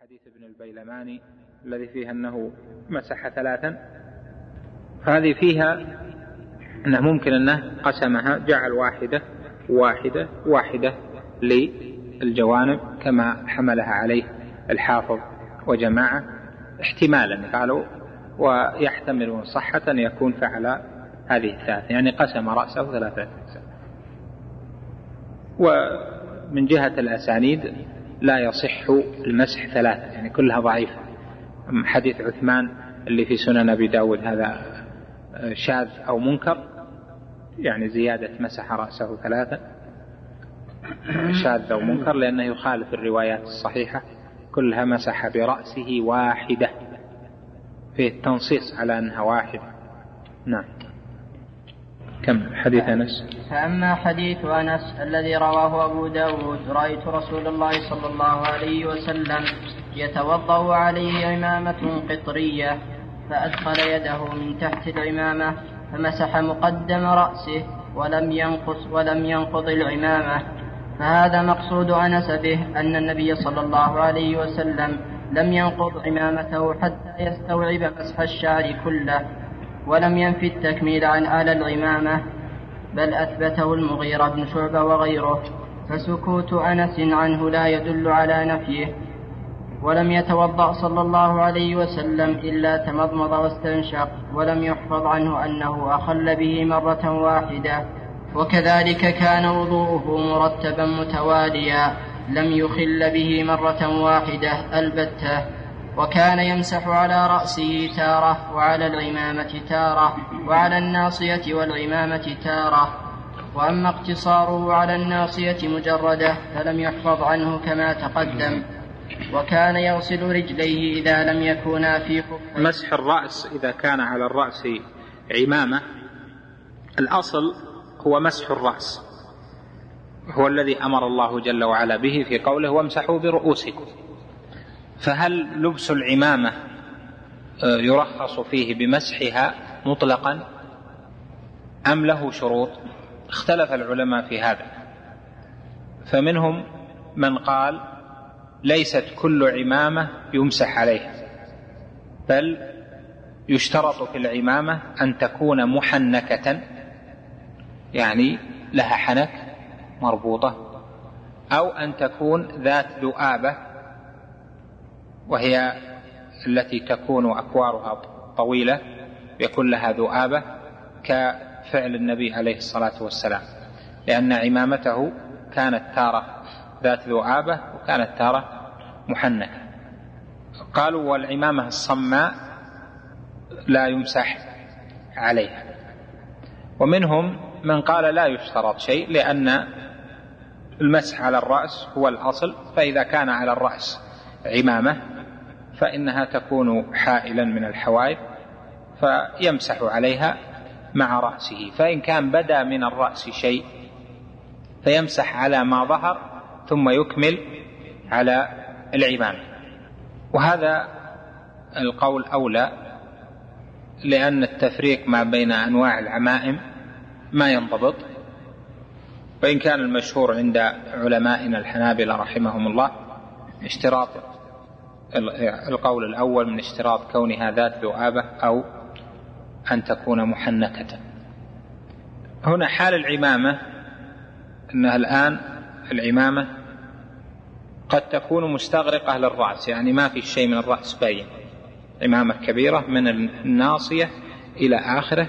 حديث ابن البيلماني الذي فيها أنه مسح ثلاثا. هذه فيها أنه ممكن أنه قسمها جعل واحدة واحدة واحدة للجوانب كما حملها عليه الحافظ وجماعة احتمالا قالوا ويحتمل صحة أن يكون فعل هذه الثلاثة يعني قسم رأسه ثلاثة ومن جهة الأسانيد لا يصح المسح ثلاثة يعني كلها ضعيفة. حديث عثمان اللي في سنن أبي داود هذا شاذ أو منكر يعني زيادة مسح رأسه ثلاثة. شاذ أو منكر لأنه يخالف الروايات الصحيحة. كلها مسح برأسه واحدة فيه التنصيص على أنها واحدة. نعم. كم؟ حديث أنس. فأما حديث أنس الذي رواه أبو داود رأيت رسول الله صلى الله عليه وسلم يتوضأ عليه عمامة قطرية فأدخل يده من تحت العمامة فمسح مقدم رأسه ولم ينقص ولم ينقض العمامة. فهذا مقصود أنس به أن النبي صلى الله عليه وسلم لم ينقض عمامته حتى يستوعب مسح الشعر كله. ولم ينفي التكميل عن آل العمامة بل أثبته المغيرة بن شعبة وغيره. فسكوت أنس عنه لا يدل على نفيه ولم يتوضأ صلى الله عليه وسلم إلا تمضمض واستنشق ولم يحفظ عنه أنه أخل به مرة واحدة. وكذلك كان وضوءه مرتبا متواليا لم يخل به مرة واحدة البتة. وكان يمسح على رأسه تارة وعلى العمامة تارة وعلى الناصية والعمامة تارة. وأما اقتصاره على الناصية مجردة فلم يحفظ عنه كما تقدم. وكان يغسل رجليه إذا لم يكونا في خف مسح الرأس إذا كان على الرأس عمامة. الأصل هو مسح الرأس. هو الذي أمر الله جل وعلا به في قوله وامسحوا برؤوسكم. فهل لبس العمامة آه، يرخص فيه بمسحها مطلقا؟ أم له شروط؟ اختلف العلماء في هذا. فمنهم من قال ليست كل عمامة يمسح عليها بل يشترط في العمامة أن تكون محنكة يعني لها حنك مربوطة أو أن تكون ذات ذؤابة وهي التي تكون أكوارها طويلة يكون لها ذؤابة كفعل النبي عليه الصلاة والسلام. لأن عمامته كانت تارة ذات ذؤابة وكانت تارة محنكة. قالوا والعمامة الصماء لا يمسح عليها. ومنهم من قال لا يشترط شيء لأن المسح على الرأس هو الأصل فإذا كان على الرأس عمامة فإنها تكون حائلا من الحوائط فيمسح عليها مع رأسه فإن كان بدا من الرأس شيء فيمسح على ما ظهر ثم يكمل على العمامة وهذا القول أولى لأن التفريق ما بين أنواع العمائم ما ينضبط. وإن كان المشهور عند علمائنا الحنابلة رحمهم الله اشتراط القول الأول من اشتراط كونها ذات ذؤابة أو أن تكون محنكة. هنا حال العمامة أنها الآن العمامة قد تكون مستغرقة للرأس يعني ما في شيء من الرأس باين. عمامة كبيرة من الناصية إلى آخره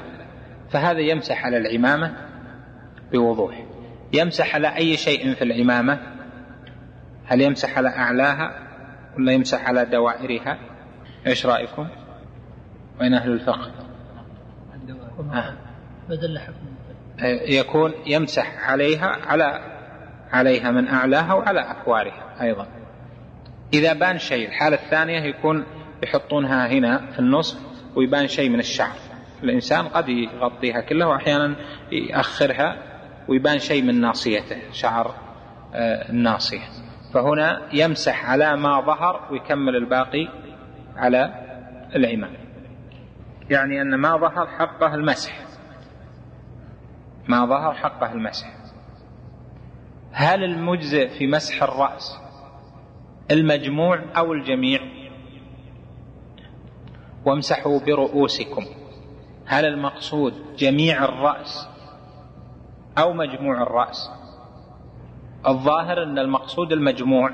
فهذا يمسح على العمامة بوضوح. يمسح على أي شيء في العمامة؟ هل يمسح على أعلاها؟ ولا يمسح على دوائرها. إيش رأيكم؟ وين أهل الفقه؟ آه. بدل يكون يمسح عليها على عليها من أعلاها وعلى اكوارها أيضا. إذا بان شيء الحالة الثانية يكون يحطونها هنا في النص ويبان شيء من الشعر. الإنسان قد يغطيها كلها واحيانا يأخرها ويبان شيء من ناصيته شعر آه، الناصية. فهنا يمسح على ما ظهر ويكمل الباقي على الإمام يعني أن ما ظهر حقه المسح. ما ظهر حقه المسح. هل المجزئ في مسح الرأس المجموع أو الجميع؟ وامسحوا برؤوسكم. هل المقصود جميع الرأس أو مجموع الرأس؟ الظاهر أن المقصود المجموع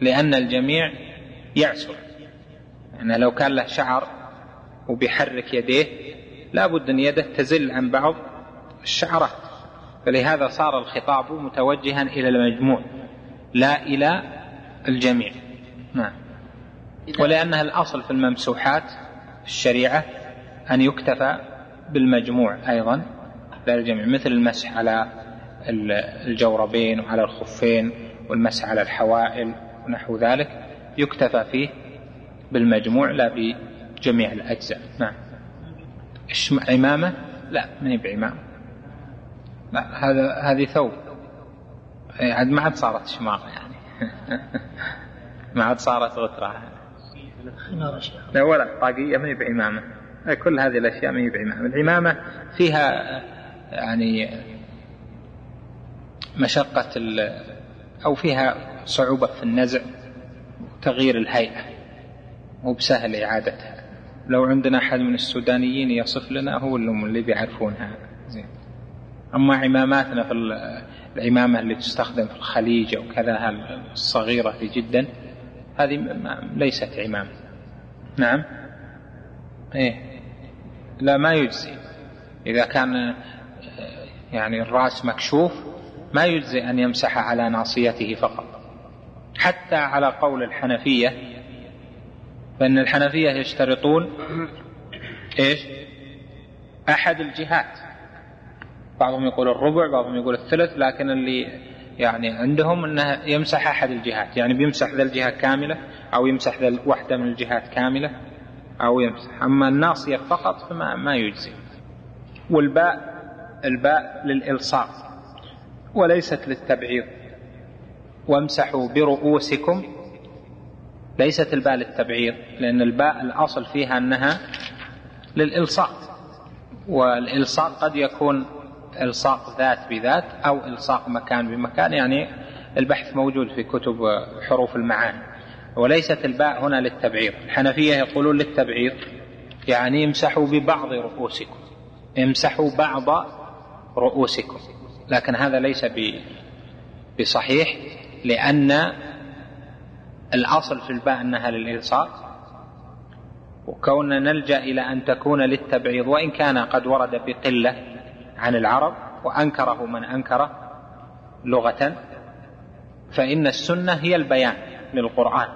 لأن الجميع يعسر. يعني لو كان له شعر وبيحرك يديه لابد أن يده تزل عن بعض الشعرات. فلهذا صار الخطاب متوجها إلى المجموع لا إلى الجميع. نعم. ولأنها الأصل في الممسوحات في الشريعة أن يكتفى بالمجموع أيضا لا الجميع مثل المسح على الجوربين وعلى الخفين والمسح على الحوائل ونحو ذلك يكتفى فيه بالمجموع لا بجميع الأجزاء. نعم. عمامة؟ لا من بعمامة. لا هذا هذه ثوب. عاد ما عاد صارت شماغ يعني. ما عاد صارت غترة. لا ولا طاقية ما هي بعمامة. كل هذه الأشياء ما هي بعمامة. العمامة فيها يعني مشقة أو فيها صعوبة في النزع وتغيير الهيئة. مو بسهل إعادتها. لو عندنا أحد من السودانيين يصف لنا هو اللي بيعرفونها. زين. أما عماماتنا في العمامة اللي تستخدم في الخليج أو كذا الصغيرة جدا؟ هذه ليست عمامة. نعم؟ إيه. لا ما يجزي. إذا كان يعني الرأس مكشوف ما يجزي أن يمسح على ناصيته فقط. حتى على قول الحنفية فإن الحنفية يشترطون إيش؟ أحد الجهات. بعضهم يقول الربع بعضهم يقول الثلث لكن اللي يعني عندهم إنه يمسح أحد الجهات. يعني بيمسح ذا الجهة كاملة أو يمسح ذا واحدة من الجهات كاملة أو يمسح. أما الناصية فقط فما ما يجزي. والباء الباء للإلصاق. وليست للتبعيض. وامسحوا برؤوسكم. ليست الباء للتبعيض لأن الباء الأصل فيها أنها للإلصاق. والإلصاق قد يكون إلصاق ذات بذات أو إلصاق مكان بمكان يعني البحث موجود في كتب حروف المعاني وليست الباء هنا للتبعيض. الحنفية يقولون للتبعيض يعني امسحوا ببعض رؤوسكم. امسحوا بعض رؤوسكم. لكن هذا ليس بصحيح لأن الأصل في الباء أنها للالصاق وكوننا نلجأ إلى أن تكون للتبعيض وإن كان قد ورد بقلة عن العرب وأنكره من أنكره لغة فإن السنة هي البيان للقرآن.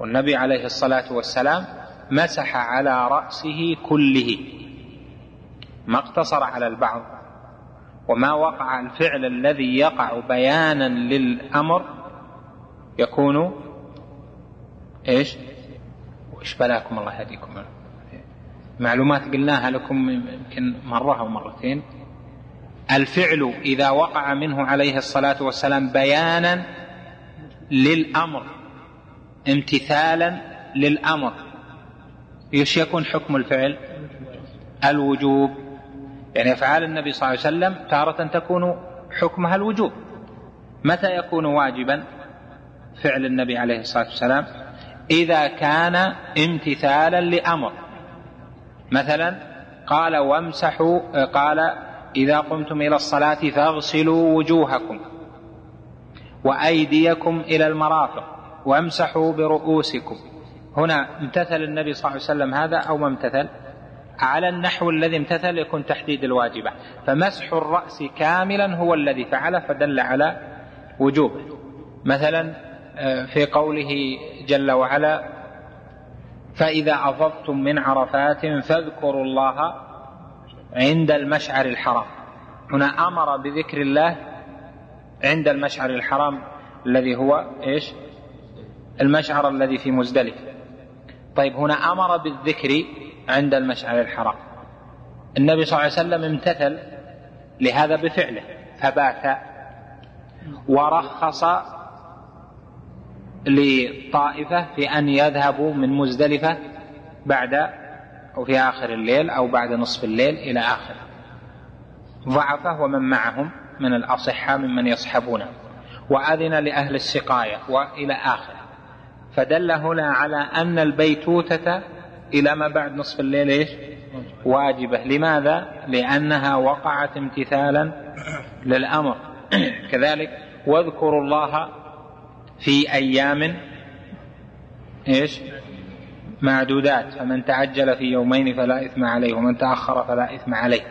والنبي عليه الصلاة والسلام مسح على رأسه كله ما اقتصر على البعض. وما وقع الفعل الذي يقع بيانا للأمر يكون إيش؟ وش بلاكم الله يهديكم؟ معلومات قلناها لكم يمكن مرة أو مرتين. الفعل إذا وقع منه عليه الصلاة والسلام بيانا للأمر امتثالا للأمر. إيش يكون حكم الفعل؟ الوجوب. يعني أفعال النبي صلى الله عليه وسلم تارة تكون حكمها الوجوب. متى يكون واجبا فعل النبي عليه الصلاة والسلام؟ إذا كان امتثالا لأمر. مثلا قال وامسحوا قال إذا قمتم إلى الصلاة فاغسلوا وجوهكم وأيديكم إلى المرافق وامسحوا برؤوسكم. هنا امتثل النبي صلى الله عليه وسلم هذا أو ما امتثل؟ على النحو الذي امتثل يكون تحديد الواجبة. فمسح الرأس كاملا هو الذي فعله فدل على وجوبه مثلا آه، في قوله جل وعلا فإذا أفضتم من عرفات فاذكروا الله عند المشعر الحرام. هنا أمر بذكر الله عند المشعر الحرام الذي هو إيش؟ المشعر الذي في مزدلفه طيب هنا أمر بالذكر عند المشعر الحرام. النبي صلى الله عليه وسلم امتثل لهذا بفعله فبات ورخص لطائفة في أن يذهبوا من مزدلفة بعد أو في آخر الليل أو بعد نصف الليل إلى آخره. ضعفه ومن معهم من الأصحاء ممن يصحبونه وأذن لأهل السقاية وإلى آخره. فدل هنا على أن البيتوتة إلى ما بعد نصف الليل إيش؟ واجبة. لماذا؟ لأنها وقعت امتثالا للأمر. كذلك واذكروا الله في أيام إيش؟ معدودات. فمن تعجل في يومين فلا إثم عليه ومن تأخر فلا إثم عليه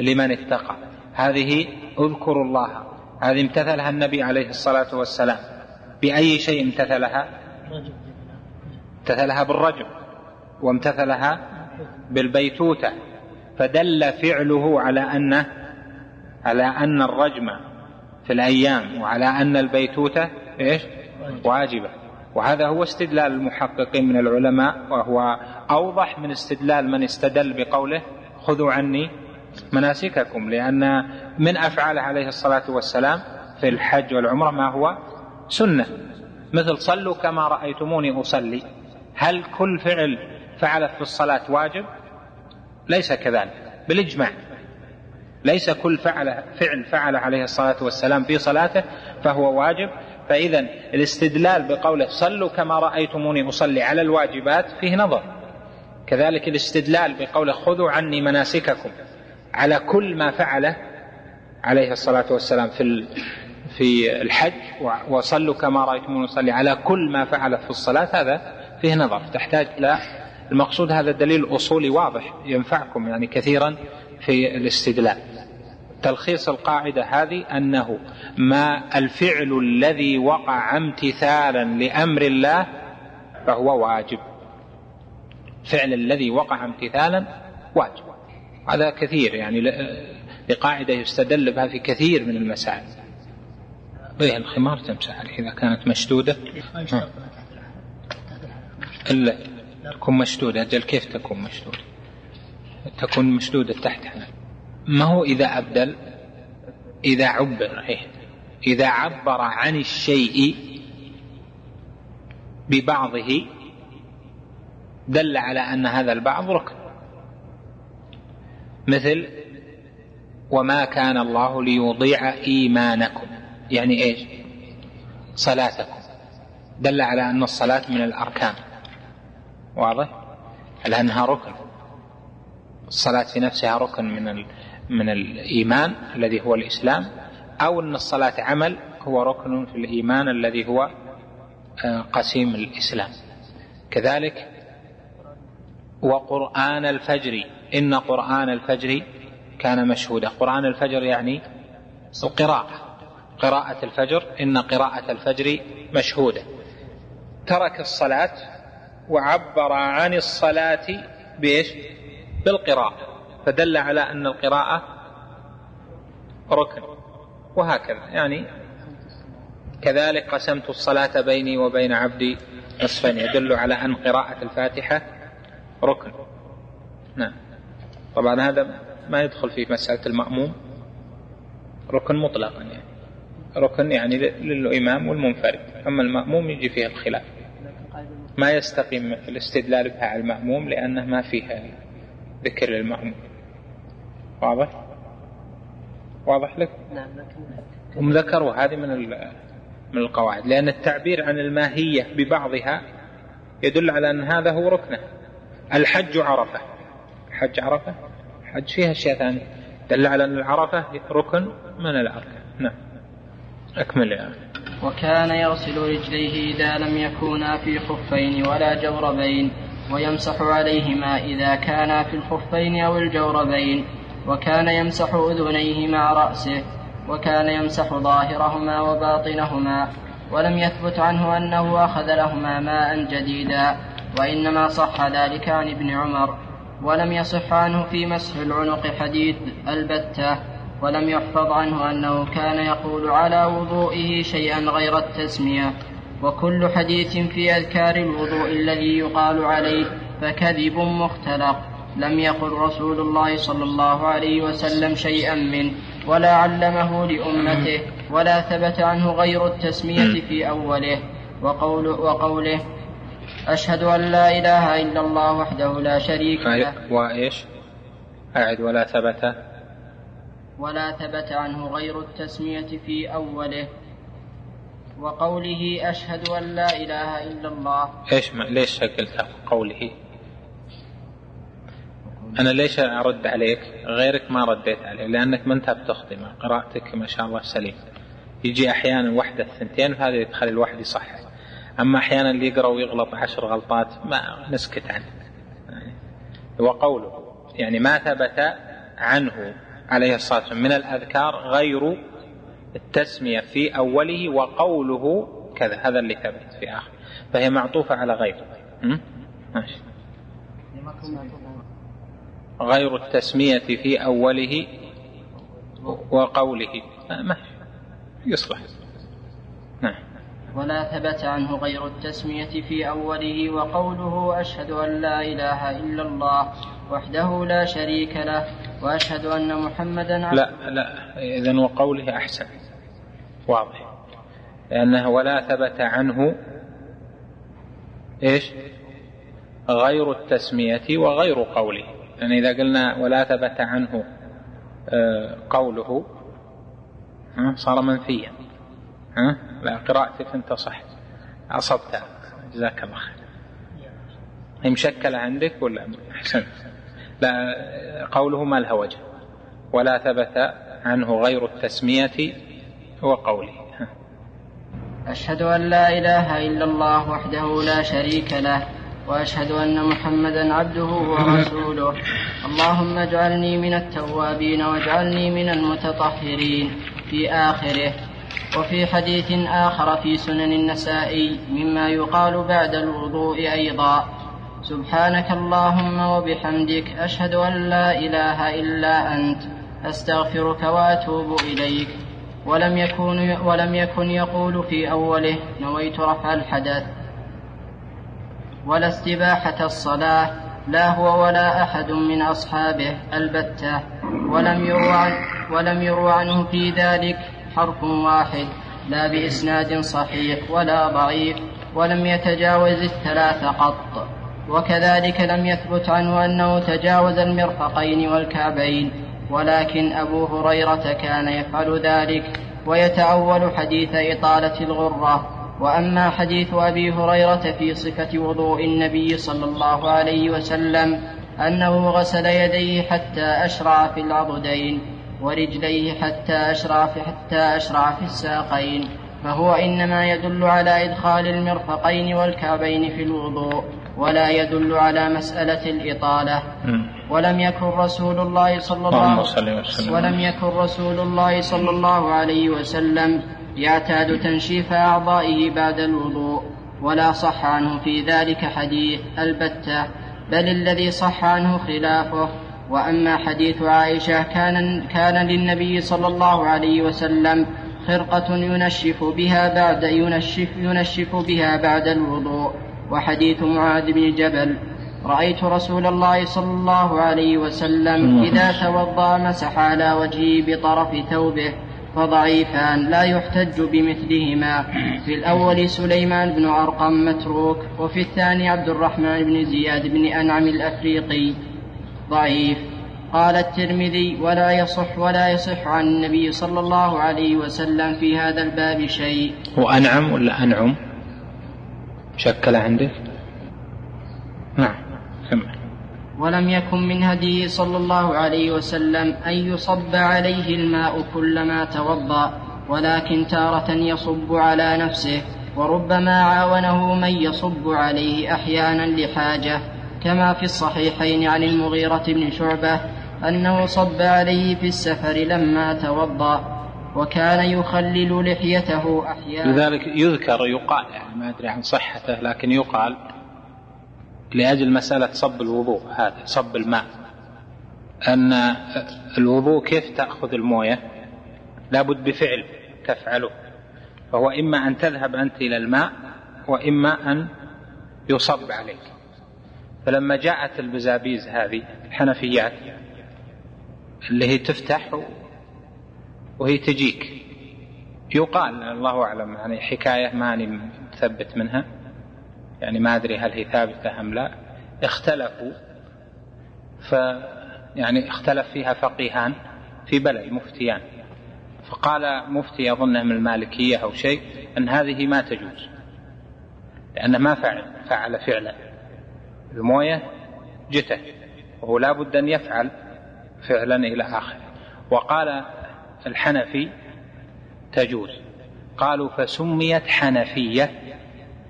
لمن اتقى هذه اذكروا الله. هذه امتثلها النبي عليه الصلاة والسلام. بأي شيء امتثلها؟ امتثلها بالرجم. وامتثلها بالبيتوتة فدل فعله على أن على أن الرجم في الأيام وعلى أن البيتوتة إيش؟ واجبة. وهذا هو استدلال المحققين من العلماء وهو أوضح من استدلال من استدل بقوله خذوا عني مناسككم لأن من أفعاله عليه الصلاة والسلام في الحج والعمرة ما هو؟ سنة. مثل صلوا كما رأيتموني أصلي. هل كل فعل فعله في الصلاة واجب ليس كذلك. بالإجماع. ليس كل فعل فعل فعل عليه الصلاة والسلام في صلاته فهو واجب. فإذا الاستدلال بقوله صلوا كما رأيتموني أصلي على الواجبات فيه نظر. كذلك الاستدلال بقوله خذوا عني مناسككم على كل ما فعله عليه الصلاة والسلام في في الحج وصلوا كما رأيتموني أصلي على كل ما فعله في الصلاة هذا فيه نظر. تحتاج إلى المقصود هذا دليل أصولي واضح ينفعكم يعني كثيرا في الاستدلال. تلخيص القاعدة هذه أنه ما الفعل الذي وقع امتثالا لأمر الله فهو واجب. فعل الذي وقع امتثالا واجب. هذا كثير يعني لقاعدة يستدل بها في كثير من المسائل. به الخمار تمسح إذا كانت مشدودة. إلا تكون مشدودة. أجل كيف تكون مشدودة؟ تكون مشدودة تحت ما هو إذا أبدل؟ إذا عبر إيه؟ إذا عبر عن الشيء ببعضه دل على أن هذا البعض ركن. مثل وما كان الله ليضيع إيمانكم. يعني إيش؟ صلاتكم. دل على أن الصلاة من الأركان. واضح؟ لأنها ركن. الصلاة في نفسها ركن من من الإيمان الذي هو الإسلام أو أن الصلاة عمل هو ركن في الإيمان الذي هو آه، قسيم الإسلام. كذلك وقرآن الفجر إن قرآن الفجر كان مشهودا. قرآن الفجر يعني القراءة. قراءة الفجر إن قراءة الفجر مشهودة. ترك الصلاة وعبر عن الصلاة بإيش؟ بالقراءة. فدل على أن القراءة ركن. وهكذا. يعني كذلك قسمت الصلاة بيني وبين عبدي نصفين. يدل على أن قراءة الفاتحة ركن. نعم. طبعا هذا ما يدخل في مسألة المأموم. ركن مطلقا يعني. ركن يعني للإمام والمنفرد. أما المأموم يجي فيه الخلاف. ما يستقيم الاستدلال بها على المأموم لأنه ما فيها ذكر للمأموم. واضح؟ واضح لك؟ نعم هم ذكروا هذه من من القواعد لأن التعبير عن الماهية ببعضها يدل على أن هذا هو ركنه. الحج عرفة. حج عرفة؟ حج فيها أشياء ثانية. دل على أن العرفة ركن من الأركان. نعم. أكمل يا وكان يغسل رجليه إذا لم يكونا في خفين ولا جوربين ويمسح عليهما إذا كانا في الخفين أو الجوربين وكان يمسح أذنيه مع رأسه وكان يمسح ظاهرهما وباطنهما ولم يثبت عنه أنه أخذ لهما ماء جديدا وإنما صح ذلك عن ابن عمر ولم يصح عنه في مسح العنق حديث البتة. ولم يحفظ عنه أنه كان يقول على وضوئه شيئا غير التسمية. وكل حديث في أذكار الوضوء الذي يقال عليه فكذب مختلق. لم يقل رسول الله صلى الله عليه وسلم شيئا منه ولا علمه لأمته ولا ثبت عنه غير التسمية في أوله. وقول وقوله أشهد أن لا إله إلا الله وحده لا شريك له. وإيش؟ أعد ولا ثبت. ولا ثبت عنه غير التسمية في أوله. وقوله أشهد أن لا إله إلا الله. إيش ما ليش قلت قوله؟ أنا ليش أرد عليك؟ غيرك ما رديت عليه لأنك ما أنت بتخطئ قراءتك ما شاء الله سليم يجي أحيانا وحدة الثنتين فهذا يدخل الواحد يصحح. أما أحيانا اللي يقرأ ويغلط عشر غلطات ما نسكت عنه. وقوله يعني ما ثبت عنه عليه الصلاة والسلام. من الأذكار غير التسمية في أوله وقوله كذا. هذا اللي ثبت في آخر. فهي معطوفة على غير. ماشي. غير التسمية في أوله وقوله. ما يصلح. نعم. ولا ثبت عنه غير التسمية في أوله وقوله أشهد أن لا إله إلا الله. وحده لا شريك له وأشهد أن محمدا عبده لا لا إذن وقوله أحسن. واضح. لأنه ولا ثبت عنه إيش؟ غير التسمية وغير قوله. يعني إذا قلنا ولا ثبت عنه آه، قوله صار منفيا. لا قراءتك أنت صح. أصبت. جزاك الله خير. هي مشكلة عندك ولا أحسنت. لا قوله ما لها وجه ولا ثبت عنه غير التسمية وقوله. أشهد أن لا إله إلا الله وحده لا شريك له وأشهد أن محمدا عبده ورسوله. اللهم اجعلني من التوابين واجعلني من المتطهرين في آخره وفي حديث آخر في سنن النسائي مما يقال بعد الوضوء أيضا. سبحانك اللهم وبحمدك أشهد أن لا إله إلا أنت أستغفرك وأتوب إليك. ولم يكن ولم يكن يقول في أوله نويت رفع الحدث. ولا استباحة الصلاة لا هو ولا أحد من أصحابه البتة. ولم يروى ولم يروى عنه في ذلك حرف واحد لا بإسناد صحيح ولا ضعيف. ولم يتجاوز الثلاث قط. وكذلك لم يثبت عنه أنه تجاوز المرفقين والكعبين ولكن أبو هريرة كان يفعل ذلك ويتأول حديث إطالة الغرة. وأما حديث أبي هريرة في صفة وضوء النبي صلى الله عليه وسلم أنه غسل يديه حتى أشرع في العضدين ورجليه حتى أشرع في حتى أشرع في الساقين. فهو إنما يدل على إدخال المرفقين والكعبين في الوضوء ولا يدل على مسألة الإطالة. ولم يكن رسول الله صلى الله عليه وسلم. ولم يكن رسول الله صلى الله عليه وسلم يعتاد تنشيف أعضائه بعد الوضوء ولا صح عنه في ذلك حديث البتة. بل الذي صح عنه خلافه. وأما حديث عائشة كان, كان للنبي صلى الله عليه وسلم خرقة ينشف بها بعد ينشف, ينشف بها بعد الوضوء. وحديث معاذ بن جبل رأيت رسول الله صلى الله عليه وسلم إذا توضأ مسح على وجهه بطرف ثوبه فضعيفان لا يحتج بمثلهما. في الأول سليمان بن أرقم متروك وفي الثاني عبد الرحمن بن زياد بن أنعم الأفريقي. ضعيف. قال الترمذي ولا يصح ولا يصح عن النبي صلى الله عليه وسلم في هذا الباب شيء. وأنعم ولا أنعم؟ شكل عندك نعم كمل. ولم يكن من هديه صلى الله عليه وسلم أن يصب عليه الماء كلما توضأ ولكن تارة يصب على نفسه وربما عاونه من يصب عليه أحيانا لحاجة كما في الصحيحين عن المغيرة بن شعبة أنه صب عليه في السفر لما توضأ وكان يخلل لحيته أحيانا لذلك يذكر يقال يعني ما أدري عن صحته لكن يقال لأجل مسألة صب الوضوء هذا صب الماء أن الوضوء كيف تأخذ الموية؟ لابد بفعل تفعله فهو إما أن تذهب أنت إلى الماء وإما أن يصب عليك. فلما جاءت البزابيز هذه الحنفيات اللي هي تفتح وهي تجيك. يقال الله أعلم يعني حكاية ماني مثبت منها. يعني ما أدري هل هي ثابتة أم لا. اختلفوا ف يعني اختلف فيها فقيهان في بلد مفتيان. فقال مفتي يظنه من المالكية أو شيء أن هذه ما تجوز لأنه ما فعل فعل فعلا. الموية جته وهو لا بد أن يفعل فعلا إلى آخره. وقال الحنفي تجوز. قالوا فسميت حنفية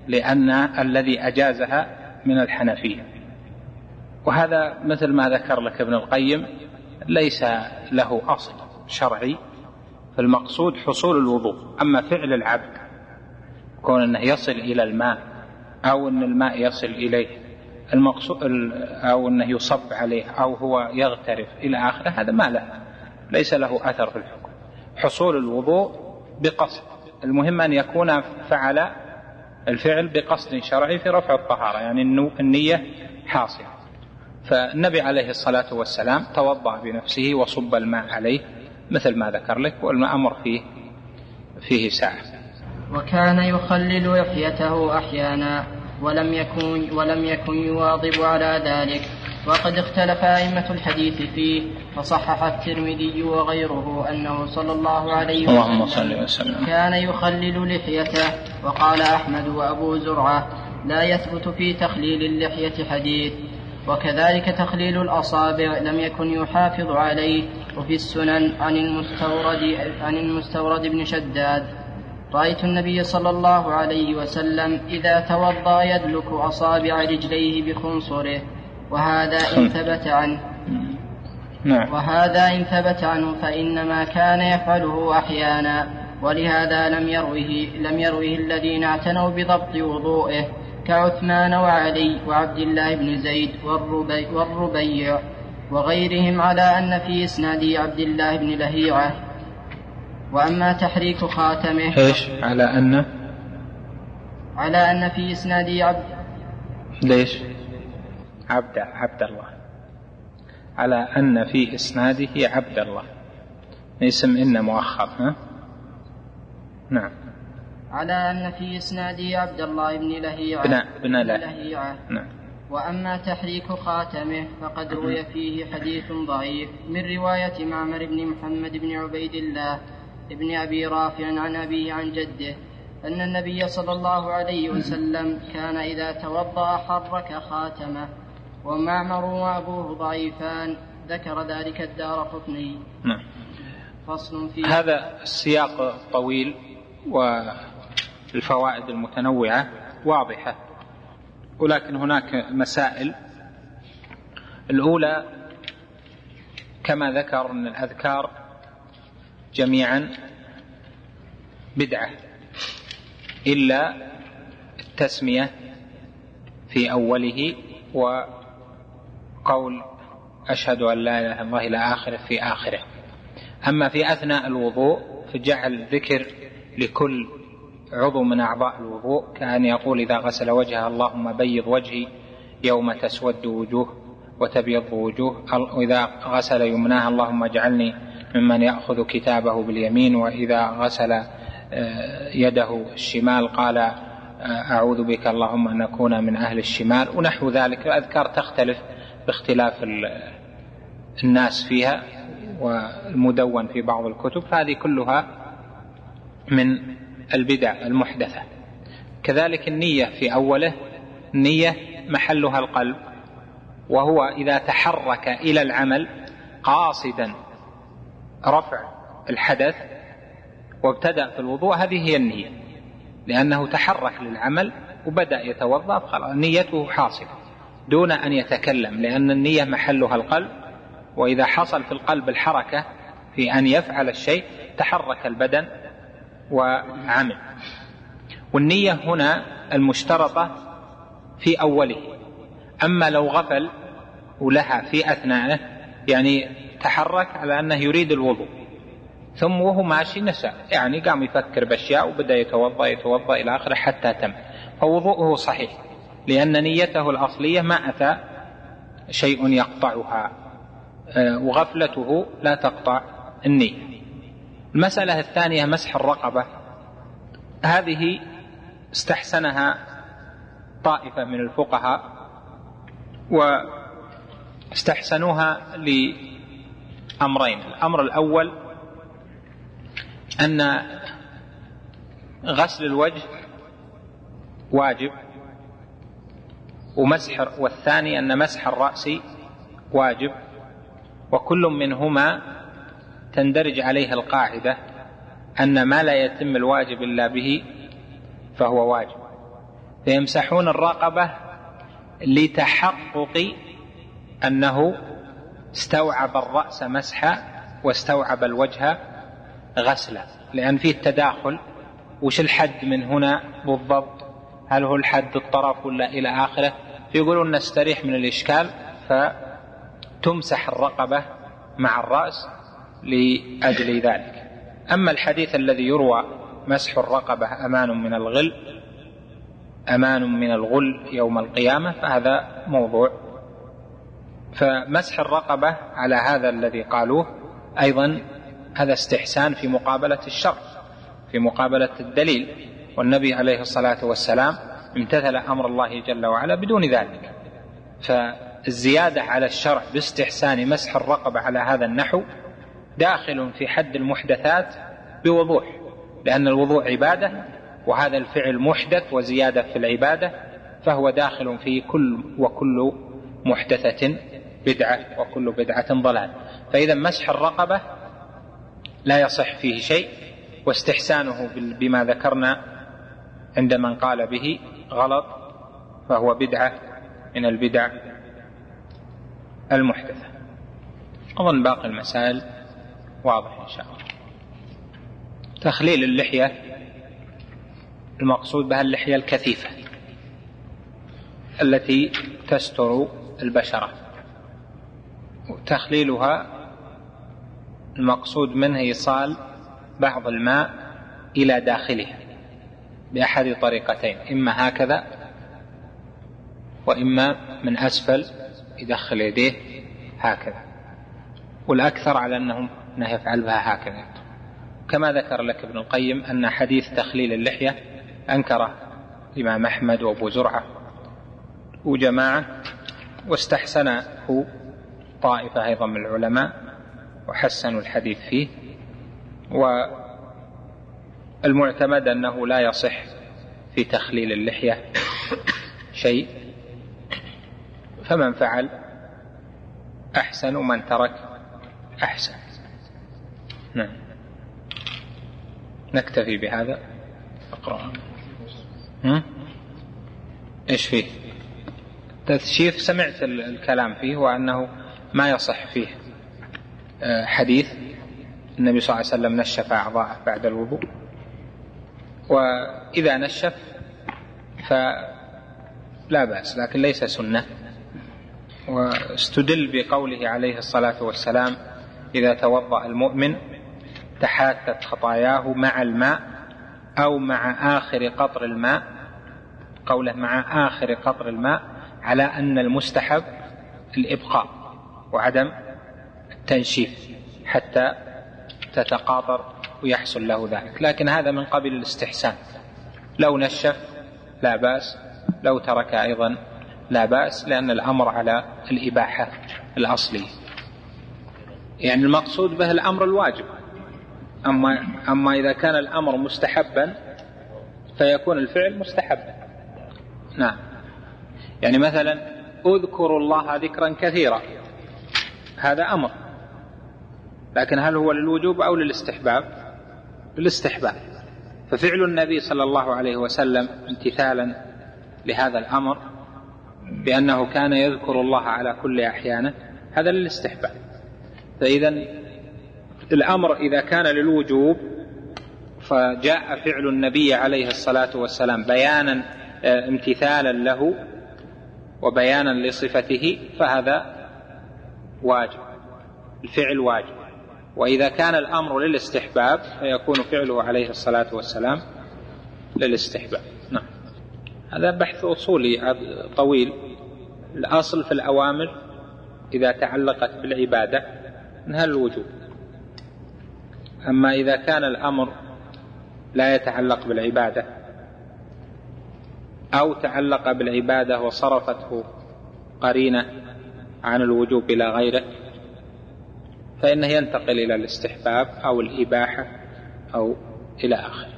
لأن الذي أجازها من الحنفية. وهذا مثل ما ذكر لك ابن القيم ليس له أصل شرعي فالمقصود حصول الوضوء. أما فعل العبد كون أنه يصل إلى الماء أو أن الماء يصل إليه المقصود أو أنه يصب عليه أو هو يغترف إلى آخره هذا ما له. ليس له أثر في الحكم. حصول الوضوء بقصد. المهم أن يكون فعل الفعل بقصد شرعي في رفع الطهارة يعني النية حاصلة. فالنبي عليه الصلاة والسلام توضأ بنفسه وصب الماء عليه مثل ما ذكر لك والأمر فيه فيه ساعة. وكان يخلل لحيته أحيانا. ولم يكن ولم يكن يواظب على ذلك. وقد اختلف أئمة الحديث فيه فصحح الترمذي وغيره أنه صلى الله عليه وسلم, اللهم صل وسلم. كان يخلل لحيته وقال أحمد وأبو زرعة لا يثبت في تخليل اللحية حديث. وكذلك تخليل الأصابع لم يكن يحافظ عليه وفي السنن عن المستورد عن المستورد بن شداد. رأيت النبي صلى الله عليه وسلم إذا توضأ يدلك أصابع رجليه بخنصره وهذا إن ثبت عنه نعم. وهذا إن ثبت عنه فإنما كان يفعله أحيانا ولهذا لم يروه لم يروه الذين اعتنوا بضبط وضوئه كعثمان وعلي وعبد الله بن زيد والربي والربيع وغيرهم على أن في إسناد عبد الله بن لهيعة وأما تحريك خاتمه إيش؟ على أن؟ على أن في إسناد عبد. ليش؟ عبد عبد الله. على أن في إسناده عبد الله. اسم إن مؤخر ها؟ نعم. على أن في إسناده عبد الله بن لهيعة. بن, بن لهيعة. نعم. وأما تحريك خاتمه فقد روي فيه حديث ضعيف من رواية معمر بن محمد بن عبيد الله. بن أبي رافع عن أبيه عن جده أن النبي صلى الله عليه وسلم كان إذا توضأ حرك خاتمه ومعمر وأبوه ضعيفان ذكر ذلك الدار قطني. نعم. فصل في هذا السياق طويل والفوائد المتنوعة واضحة ولكن هناك مسائل. الأولى كما ذكر أن الأذكار جميعا بدعة إلا التسمية في أوله وقول أشهد أن لا إله إلا الله إلى آخره في آخره. أما في أثناء الوضوء فجعل ذكر لكل عضو من أعضاء الوضوء كأن يقول إذا غسل وجهه اللهم بيض وجهي يوم تسود وجوه وتبيض وجوه وإذا غسل يمناه اللهم اجعلني ممن يأخذ كتابه باليمين وإذا غسل آه، يده الشمال قال آه، أعوذ بك اللهم أن نكون من أهل الشمال. ونحو ذلك الأذكار تختلف باختلاف الناس فيها والمدون في بعض الكتب. هذه كلها من البدع المحدثة. كذلك النية في أوله النية محلها القلب وهو إذا تحرك إلى العمل قاصدا. رفع الحدث وابتدأ في الوضوء هذه هي النية. لأنه تحرك للعمل وبدأ يتوضأ فخلاص نيته حاصلة. دون أن يتكلم لأن النية محلها القلب. وإذا حصل في القلب الحركة في أن يفعل الشيء تحرك البدن وعمل. والنية هنا المشترطة في أوله. أما لو غفل ولها في أثنائه يعني تحرك على أنه يريد الوضوء. ثم وهو ماشي نسى. يعني قام يفكر بأشياء وبدأ يتوضأ يتوضأ إلى آخره حتى تم. فوضوءه صحيح لأن نيته الأصلية ما أتى شيء يقطعها. آه، وغفلته لا تقطع النية. المسألة الثانية مسح الرقبة. هذه استحسنها طائفة من الفقهاء واستحسنوها لأمرين الأمر الأول أن غسل الوجه واجب ومسح والثاني أن مسح الرأس واجب وكل منهما تندرج عليه القاعدة أن ما لا يتم الواجب إلا به فهو واجب. فيمسحون الرقبة لتحقق أنه استوعب الرأس مسحا واستوعب الوجه غسلا. لأن فيه تداخل وش الحد من هنا بالضبط؟ هل هو الحد الطرف ولا إلى آخره؟ فيقولون نستريح من الإشكال فتمسح الرقبة مع الرأس لأجل ذلك. أما الحديث الذي يروى مسح الرقبة أمان من الغل أمان من الغل يوم القيامة فهذا موضوع فمسح الرقبة على هذا الذي قالوه أيضا هذا استحسان في مقابلة الشر في مقابلة الدليل. والنبي عليه الصلاة والسلام امتثل أمر الله جل وعلا بدون ذلك. فالزيادة على الشرع باستحسان مسح الرقبة على هذا النحو داخل في حد المحدثات بوضوح لأن الوضوء عبادة وهذا الفعل محدث وزيادة في العبادة فهو داخل في كل وكل محدثة بدعة وكل بدعة ضلال. فإذا مسح الرقبة لا يصح فيه شيء واستحسانه بما ذكرنا عند من قال به غلط فهو بدعة من البدع المحدثة. أظن باقي المسائل واضح إن شاء الله. تخليل اللحية المقصود بها اللحية الكثيفة التي تستر البشرة. تخليلها المقصود منه إيصال بعض الماء إلى داخلها بأحد طريقتين إما هكذا وإما من أسفل يدخل يديه هكذا. والأكثر على أنه يفعل بها هكذا. كما ذكر لك ابن القيم أن حديث تخليل اللحية أنكره الإمام أحمد وأبو زرعة وجماعة واستحسنه طائفة أيضا من العلماء وحسنوا الحديث فيه. والمعتمد أنه لا يصح في تخليل اللحية شيء. فمن فعل أحسن ومن ترك أحسن. نعم. نكتفي بهذا. أقرأ. إيش فيه؟ تثشيف سمعت الكلام فيه وأنه ما يصح فيه آه، حديث النبي صلى الله عليه وسلم نشف أعضاءه بعد الوضوء. وإذا نشف فلا بأس لكن ليس سنة. واستدل بقوله عليه الصلاة والسلام إذا توضأ المؤمن تحاتت خطاياه مع الماء أو مع آخر قطر الماء. قوله مع آخر قطر الماء على أن المستحب الإبقاء. وعدم التنشيف حتى تتقاطر ويحصل له ذلك. لكن هذا من قبل الاستحسان. لو نشف لا بأس لو ترك أيضا لا بأس لأن الأمر على الإباحة الأصلي يعني المقصود به الأمر الواجب. أما أما إذا كان الأمر مستحبا فيكون الفعل مستحبا. نعم. يعني مثلا اذكروا الله ذكرا كثيرا. هذا أمر. لكن هل هو للوجوب أو للاستحباب؟ للاستحباب. ففعل النبي صلى الله عليه وسلم امتثالا لهذا الأمر بأنه كان يذكر الله على كل أحيانه هذا للاستحباب. فإذا الأمر إذا كان للوجوب فجاء فعل النبي عليه الصلاة والسلام بيانا آه، امتثالا له وبيانا لصفته فهذا واجب الفعل واجب. وإذا كان الأمر للاستحباب فيكون فعله عليه الصلاة والسلام للاستحباب. نعم. هذا بحث أصولي طويل. الأصل في الأوامر إذا تعلقت بالعبادة أنها الوجوب. أما إذا كان الأمر لا يتعلق بالعبادة أو تعلق بالعبادة وصرفته قرينة عن الوجوب إلى غيره فإنه ينتقل إلى الاستحباب أو الإباحة أو إلى آخره.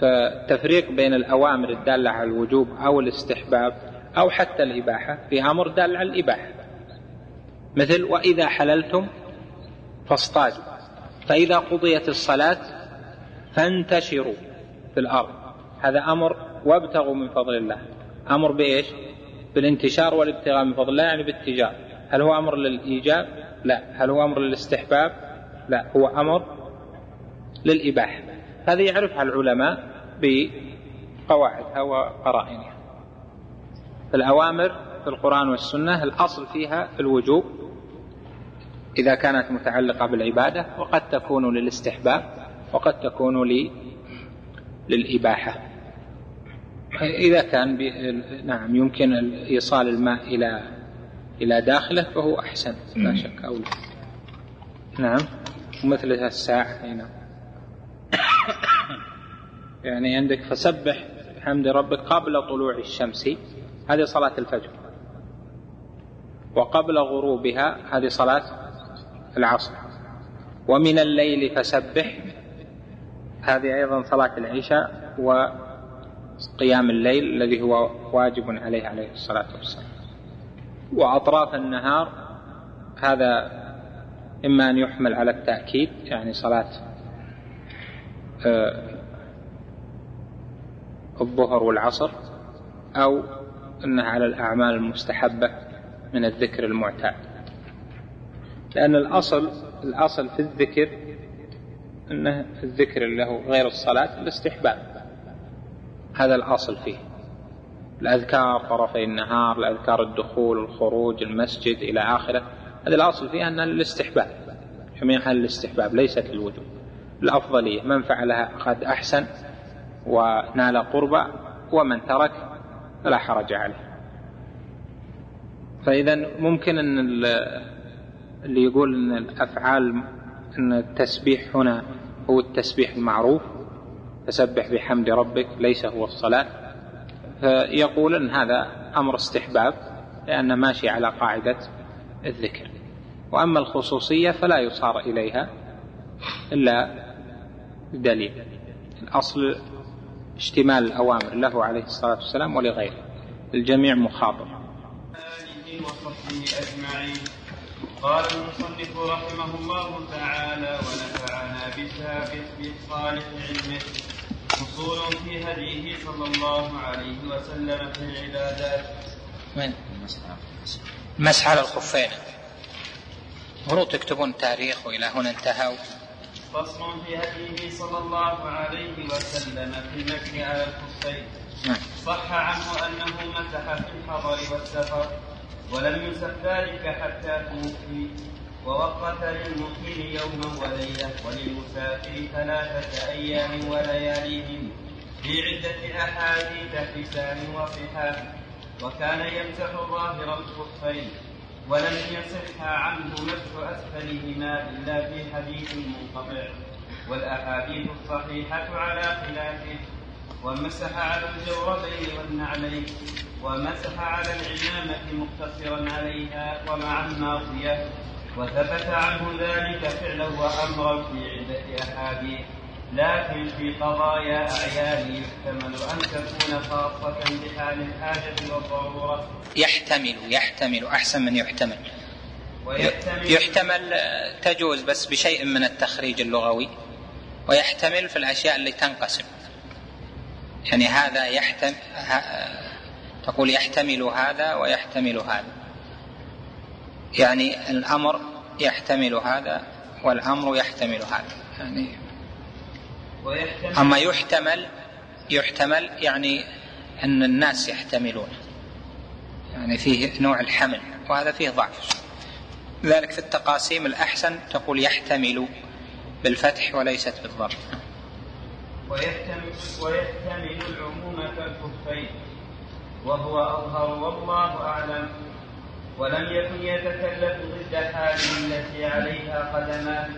فالتفريق بين الأوامر الدالة على الوجوب أو الاستحباب أو حتى الإباحة في أمر دال على الإباحة. مثل وإذا حللتم فاصطادوا فإذا قضيت الصلاة فانتشروا في الأرض. هذا أمر وابتغوا من فضل الله. أمر بإيش؟ بالانتشار والابتغاء من فضل الله يعني بالتجار هل هو أمر للإيجاب لا. هل هو أمر للاستحباب؟ لا. هو أمر للإباحة. هذه يعرفها العلماء بقواعدها وقرائنها. الأوامر في القرآن والسنة الأصل فيها الوجوب. إذا كانت متعلقة بالعبادة وقد تكون للاستحباب وقد تكون للإباحة. إذا كان نعم يمكن إيصال الماء إلى إلى داخله فهو أحسن لا شك أولى نعم ومثل الساعة نعم. يعني عندك فسبح بحمد ربك قبل طلوع الشمس هذه صلاة الفجر. وقبل غروبها هذه صلاة العصر. ومن الليل فسبح هذه أيضا صلاة العشاء وقيام الليل الذي هو واجب عليه عليه الصلاة والسلام. وأطراف النهار هذا إما أن يحمل على التأكيد يعني صلاة آه، الظهر والعصر أو أنها على الأعمال المستحبة من الذكر المعتاد. لأن الأصل الأصل في الذكر أنه الذكر له غير الصلاة الاستحباب. هذا الأصل فيه. الأذكار طرفي النهار الأذكار الدخول الخروج المسجد إلى آخره. هذا الأصل فيها أنها للاستحباب جميعها للاستحباب ليست للوجوب الأفضلية من فعلها قد أحسن ونال قربا ومن ترك فلا حرج عليه. فإذا ممكن أن اللي يقول أن الأفعال أن التسبيح هنا هو التسبيح المعروف. فسبح بحمد ربك ليس هو الصلاة. فيقول أن هذا أمر استحباب لأنه ماشي على قاعدة الذكر. وأما الخصوصية فلا يصار إليها إلا بدليل. الأصل اشتمال الأوامر له عليه الصلاة والسلام ولغيره. الجميع مخاطب. آله وصحبه أجمعين قال المصنف رحمه الله تعالى ونفعنا بها بصالح علمه فصول في هديه صلى الله عليه وسلم في العبادات وين؟ مسح على الخفين. المفروض تكتبون تاريخ وإلى هنا انتهوا فصل في هديه صلى الله عليه وسلم في المسح على الخفين. نعم. صح عنه أنه مسح في الحضر والسفر ولم يسف ذلك حتى توفي. ووقت للمقيم يوما وليلة وللمسافر ثلاثة أيام ولياليهم في عدة أحاديث حسان وصحاح وكان يمسح ظاهر الخفين ولم يصح عنه مسح أسفلهما إلا في حديث منقطع. والأحاديث الصحيحة على خلافه. ومسح على الجوربين والنعلين. ومسح على العمامة مقتصرا عليها ومع الماضية. وثبت عنه ذلك فعلا وأمرا في عدة أحاديث لكن في قضايا أعيان يحتمل أن تكون خاصة بحال الحاجة والضرورة. يحتمل يحتمل أحسن من يحتمل. ويحتمل يحتمل تجوز بس بشيء من التخريج اللغوي ويحتمل في الأشياء اللي تنقسم. يعني هذا يحتمل تقول يحتمل هذا ويحتمل هذا. يعني الأمر يحتمل هذا والأمر يحتمل هذا يعني أما يحتمل يحتمل يعني أن الناس يحتملون يعني فيه نوع الحمل وهذا فيه ضعف. لذلك في التقاسيم الأحسن تقول يحتمل بالفتح وليست بالضم ويحتمل, ويحتمل العموم كالكفين وهو أظهر والله أعلم. ولم يكن يتكلف ضد حال التي عليها قدمان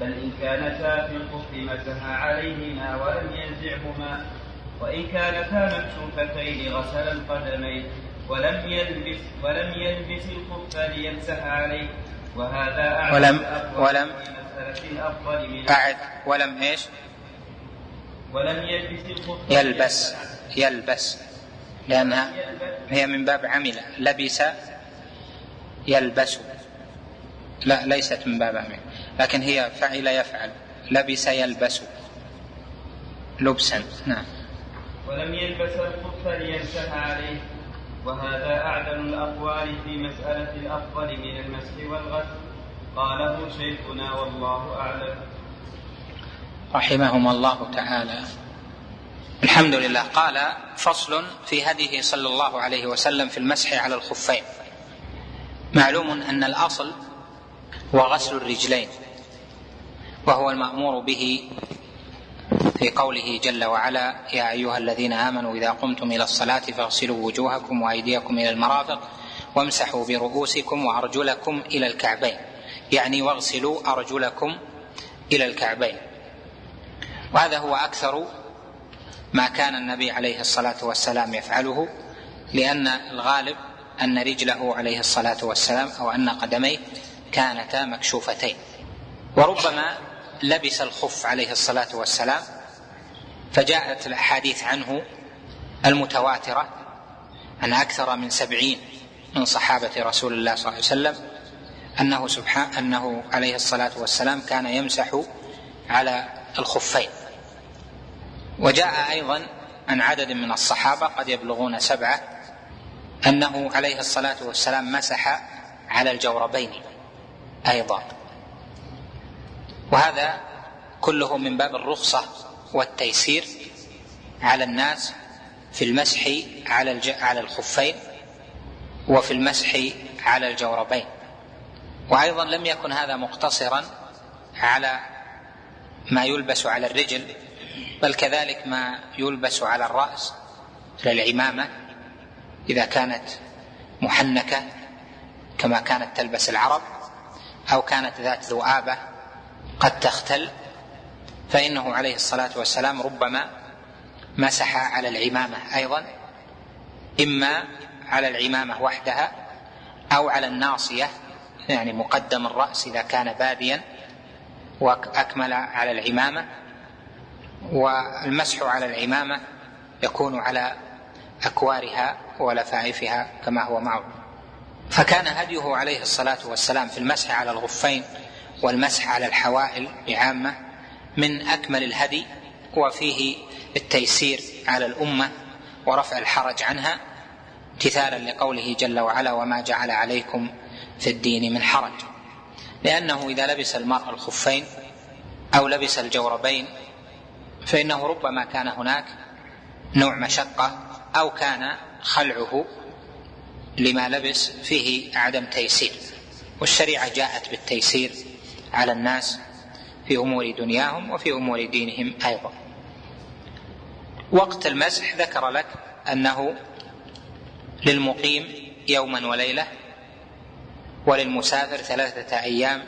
بل إن كانتا في مسح عليهما ولم ينزعهما. وإن كانتا مكشوفتين غسل القدمين ولم يلبس ولم يلبس الخف ليمسح عليه. وهذا أعد ولم ولم أعد ولم إيش؟ ولم يلبس الخف يلبس يلبس. لأنها هي من باب عمل. لبس يلبس لا ليست من باب عمل لكن هي فعل يفعل. لبس يلبس لبسا. نعم. ولم يلبس الخف ليمسح عليه. وهذا أعدل الأقوال في مسألة الأفضل من المسح والغسل. قاله شيخنا والله أعلم. رحمهما الله تعالى. الحمد لله. قال فصل في هديه صلى الله عليه وسلم في المسح على الخفين. معلوم أن الأصل هو غسل الرجلين وهو المأمور به في قوله جل وعلا يا أيها الذين آمنوا إذا قمتم إلى الصلاة فاغسلوا وجوهكم وأيديكم إلى المرافق وامسحوا برؤوسكم وأرجلكم إلى الكعبين. يعني واغسلوا أرجلكم إلى الكعبين. وهذا هو أكثر ما كان النبي عليه الصلاة والسلام يفعله لأن الغالب أن رجله عليه الصلاة والسلام أو أن قدميه كانتا مكشوفتين. وربما لبس الخف عليه الصلاة والسلام فجاءت الأحاديث عنه المتواترة عن أكثر من سبعين من صحابة رسول الله صلى الله عليه وسلم أنه سبحان أنه عليه الصلاة والسلام كان يمسح على الخفين. وجاء أيضا عن عدد من الصحابة قد يبلغون سبعة أنه عليه الصلاة والسلام مسح على الجوربين أيضا. وهذا كله من باب الرخصة والتيسير على الناس في المسح على على الخفين وفي المسح على الجوربين. وأيضا لم يكن هذا مقتصرا على ما يلبس على الرجل بل كذلك ما يلبس على الرأس للعمامة. إذا كانت محنكة كما كانت تلبس العرب أو كانت ذات ذؤابة قد تختل فإنه عليه الصلاة والسلام ربما مسح على العمامة أيضا إما على العمامة وحدها أو على الناصية يعني مقدم الرأس إذا كان باديا وأكمل على العمامة والمسح على العمامة يكون على أكوارها ولفائفها كما هو معروف فكان هديه عليه الصلاة والسلام في المسح على الغفين والمسح على الحوائل بعامة من أكمل الهدي وفيه التيسير على الأمة ورفع الحرج عنها امتثالا لقوله جل وعلا وما جعل عليكم في الدين من حرج لأنه إذا لبس المرء الخفين أو لبس الجوربين فإنه ربما كان هناك نوع مشقة أو كان خلعه لما لبس فيه عدم تيسير. والشريعة جاءت بالتيسير على الناس في أمور دنياهم وفي أمور دينهم أيضا. وقت المسح ذكر لك أنه للمقيم يوما وليلة وللمسافر ثلاثة أيام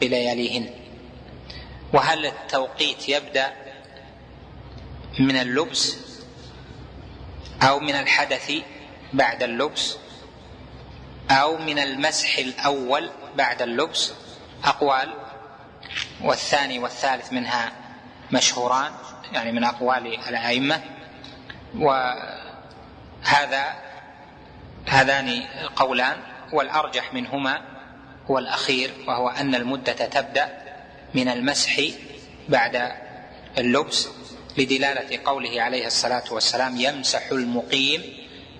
بلياليهن. وهل التوقيت يبدأ من اللبس أو من الحدث بعد اللبس أو من المسح الأول بعد اللبس. أقوال والثاني والثالث منها مشهوران يعني من أقوال الأئمة. وهذا هذان قولان والأرجح منهما هو الأخير وهو أن المدة تبدأ من المسح بعد اللبس. لدلالة قوله عليه الصلاة والسلام يمسح المقيم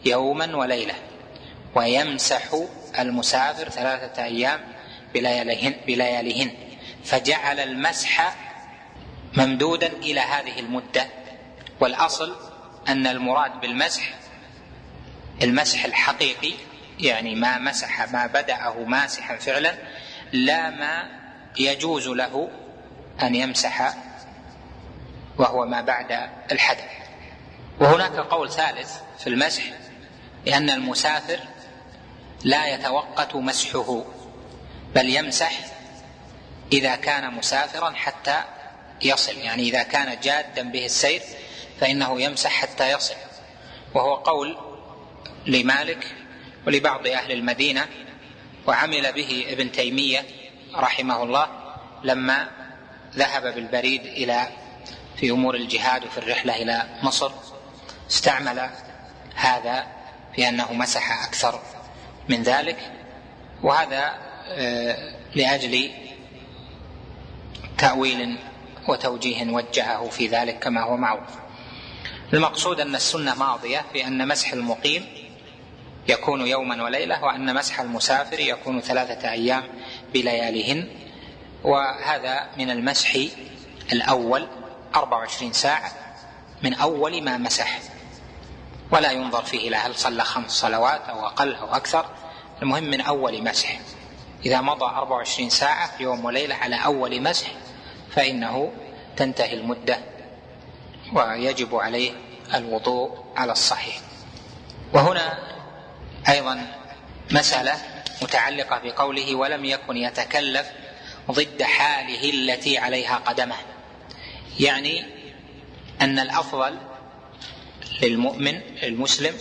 يوما وليلة ويمسح المسافر ثلاثة أيام بلياليهن, بلياليهن. فجعل المسح ممدودا إلى هذه المدة. والأصل أن المراد بالمسح المسح الحقيقي يعني ما مسح ما بدأه ماسحا فعلا لا ما يجوز له أن يمسح وهو ما بعد الحدث. وهناك قول ثالث في المسح لأن المسافر لا يتوقت مسحه بل يمسح إذا كان مسافرا حتى يصل. يعني إذا كان جادا به السير فإنه يمسح حتى يصل. وهو قول لمالك ولبعض أهل المدينة وعمل به ابن تيمية رحمه الله لما ذهب بالبريد إلى في أمور الجهاد وفي الرحلة إلى مصر استعمل هذا في انه مسح أكثر من ذلك. وهذا آه، لأجل تأويل وتوجيه وجهه في ذلك كما هو معروف المقصود أن السنة ماضية في ان مسح المقيم يكون يوما وليلة وأن مسح المسافر يكون ثلاثة أيام بلياليهن. وهذا من المسح الأول. 24 ساعة من أول ما مسح. ولا ينظر فيه إلى هل صلى خمس صلوات أو أقل أو أكثر. المهم من أول مسح. إذا مضى 24 ساعة يوم وليلة على أول مسح فإنه تنتهي المدة ويجب عليه الوضوء على الصحيح. وهنا أيضا مسألة متعلقة بقوله ولم يكن يتكلف ضد حاله التي عليها قدمه. يعني أن الأفضل للمؤمن المسلم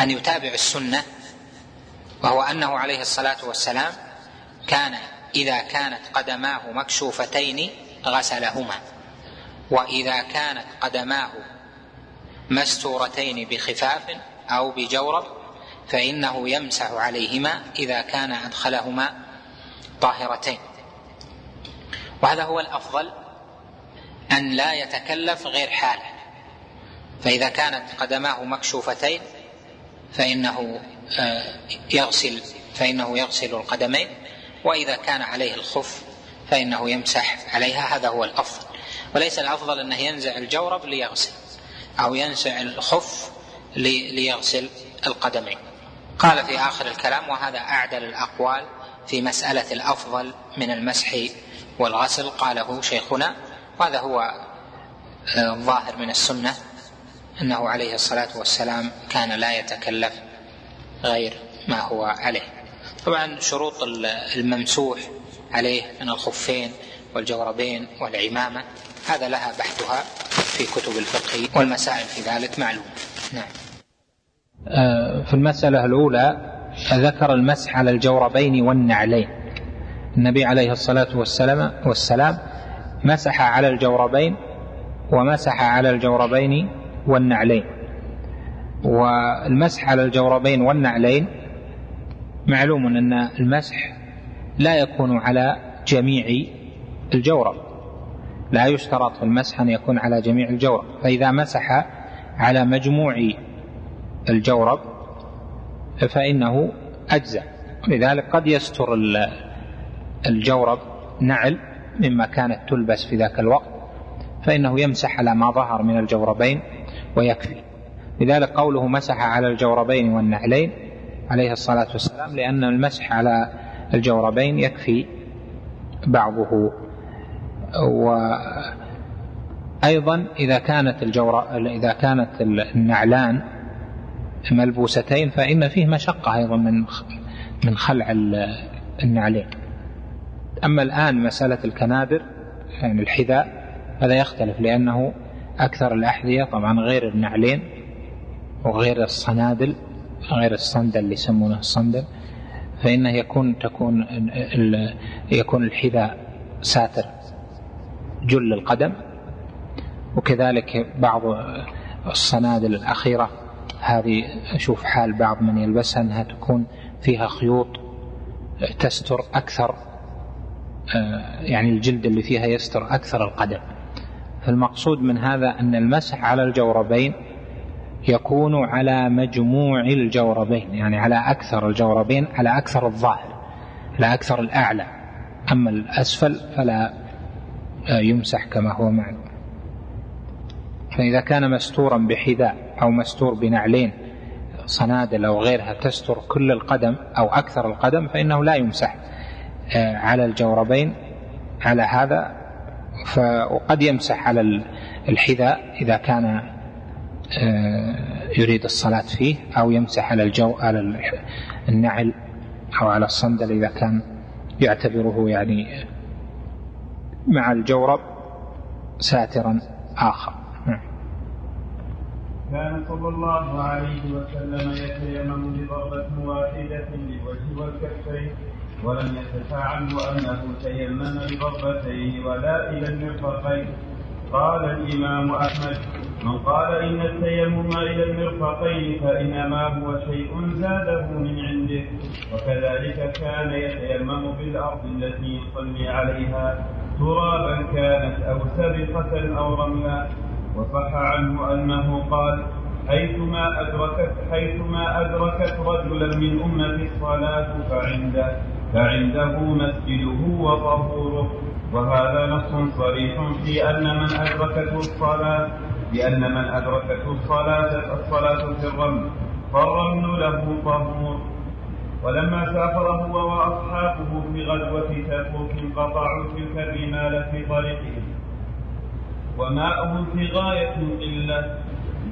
أن يتابع السنة وهو أنه عليه الصلاة والسلام كان إذا كانت قدماه مكشوفتين غسلهما وإذا كانت قدماه مستورتين بخفاف أو بجورب فإنه يمسح عليهما إذا كان أدخلهما طاهرتين. وهذا هو الأفضل أن لا يتكلف غير حاله فإذا كانت قدماه مكشوفتين فإنه آه، يغسل فإنه يغسل القدمين وإذا كان عليه الخف فإنه يمسح عليها. هذا هو الأفضل. وليس الأفضل أنه ينزع الجورب ليغسل أو ينزع الخف ليغسل القدمين. قال في آخر الكلام وهذا أعدل الأقوال في مسألة الأفضل من المسح والغسل. قاله شيخنا وهذا هو آه، الظاهر من السنة أنه عليه الصلاة والسلام كان لا يتكلف غير ما هو عليه. طبعا شروط الممسوح عليه من الخفين والجوربين والعمامة هذا لها بحثها في كتب الفقه والمسائل في ذلك معلوم. نعم. آه، في المسألة الأولى ذكر المسح على الجوربين والنعلين. النبي عليه الصلاة والسلام, والسلام مسح على الجوربين ومسح على الجوربين والنعلين. والمسح على الجوربين والنعلين معلوم أن المسح لا يكون على جميع الجورب. لا يشترط في المسح أن يكون على جميع الجورب. فإذا مسح على مجموع الجورب فإنه أجزع لذلك قد يستر الجورب نعل مما كانت تلبس في ذاك الوقت فإنه يمسح على ما ظهر من الجوربين ويكفي. لذلك قوله مسح على الجوربين والنعلين عليه الصلاة والسلام لأن المسح على الجوربين يكفي بعضه. وأيضا إذا كانت الجور إذا كانت النعلان ملبوستين فإن فيه مشقة أيضا من من خلع النعلين. أما الآن مسألة الكنادر يعني الحذاء هذا يختلف لأنه أكثر الأحذية طبعا غير النعلين وغير الصنادل غير الصندل اللي يسمونه الصندل فإنه يكون تكون يكون الحذاء ساتر جل القدم وكذلك بعض الصنادل الأخيرة. هذه أشوف حال بعض من يلبسها أنها تكون فيها خيوط تستر أكثر. يعني الجلد اللي فيها يستر أكثر القدم فالمقصود من هذا أن المسح على الجوربين يكون على مجموع الجوربين يعني على أكثر الجوربين على أكثر الظاهر على أكثر الأعلى. أما الأسفل فلا آه، يمسح كما هو معلوم. فإذا كان مستورا بحذاء أو مستور بنعلين صنادل أو غيرها تستر كل القدم أو أكثر القدم فإنه لا يمسح. آه، على الجوربين على هذا وقد يمسح على الحذاء إذا كان آه، يريد الصلاة فيه أو يمسح على الجو على النعل أو على الصندل إذا كان يعتبره يعني مع الجورب ساترا آخر نعم. كان صلى الله عليه وسلم يتيمم بضربة واحدة للوجه والكفين ولم يتفع عنه أنه تيمم بضربتين ولا إلى المرفقين. قال الإمام أحمد من قال إن التيمم إلى المرفقين فإنما هو شيء زاده من عنده وكذلك كان يتيمم بالأرض التي يصلي عليها ترابا كانت أو سبقة أو رملا. وصح عنه أنه قال حيثما أدركت حيثما أدركت رجلا من أمة الصلاة فعنده. فعنده مسجده وطهوره. وهذا نص صريح في أن من أدركته الصلاة بأن من أدركته الصلاة الصلاة في الرمل فالرمل له طهور. ولما سافر هو وأصحابه في غزوة تبوك قطعوا تلك الرمال في طريقهم. وماؤه في غاية قلة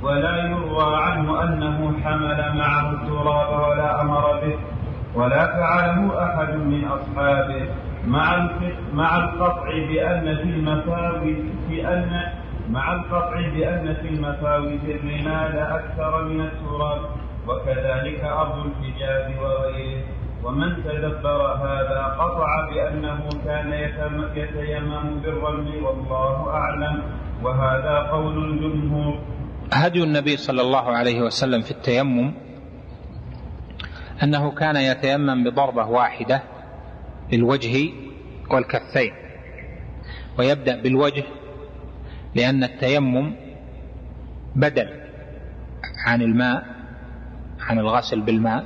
ولا يروى عنه أنه حمل معه التراب ولا أمر به. ولا فعله أحد من أصحابه مع مع القطع بأن في المفاوز بأن مع القطع بأن في المفاوز الرمال أكثر من التراب وكذلك أرض الحجاز وغيره. ومن تدبر هذا قطع بأنه كان يتيمم بالرمل والله أعلم. وهذا قول الجمهور. هدي النبي صلى الله عليه وسلم في التيمم أنه كان يتيمم بضربة واحدة للوجه والكفين ويبدأ بالوجه لأن التيمم بدل عن الماء عن الغسل بالماء.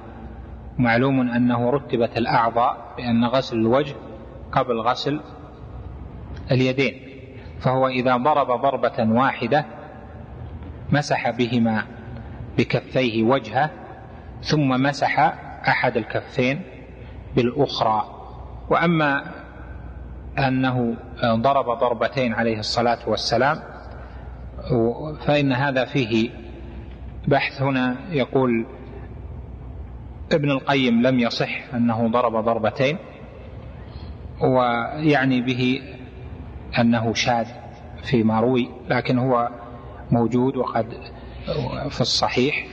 معلوم أنه رتبت الأعضاء بأن غسل الوجه قبل غسل اليدين فهو إذا ضرب ضربة واحدة مسح بهما بكفيه وجهه ثم مسح أحد الكفين بالأخرى. وأما أنه ضرب ضربتين عليه الصلاة والسلام فإن هذا فيه بحث. هنا يقول ابن القيم لم يصح أنه ضرب ضربتين ويعني به أنه شاذ فيما روي لكن هو موجود وقد في الصحيح.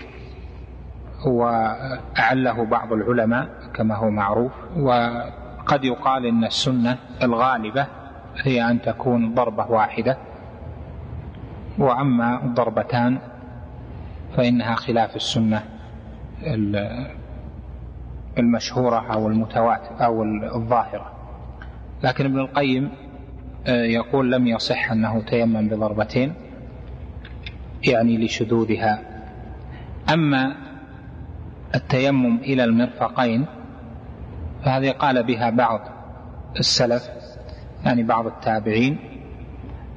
وأعله بعض العلماء كما هو معروف وقد يقال إن السنة الغالبة هي أن تكون ضربة واحدة وأما الضربتان فإنها خلاف السنة المشهورة أو المتواتر أو الظاهرة. لكن ابن القيم يقول لم يصح أنه تيمم بضربتين يعني لشذوذها. أما التيمم إلى المرفقين فهذه قال بها بعض السلف يعني بعض التابعين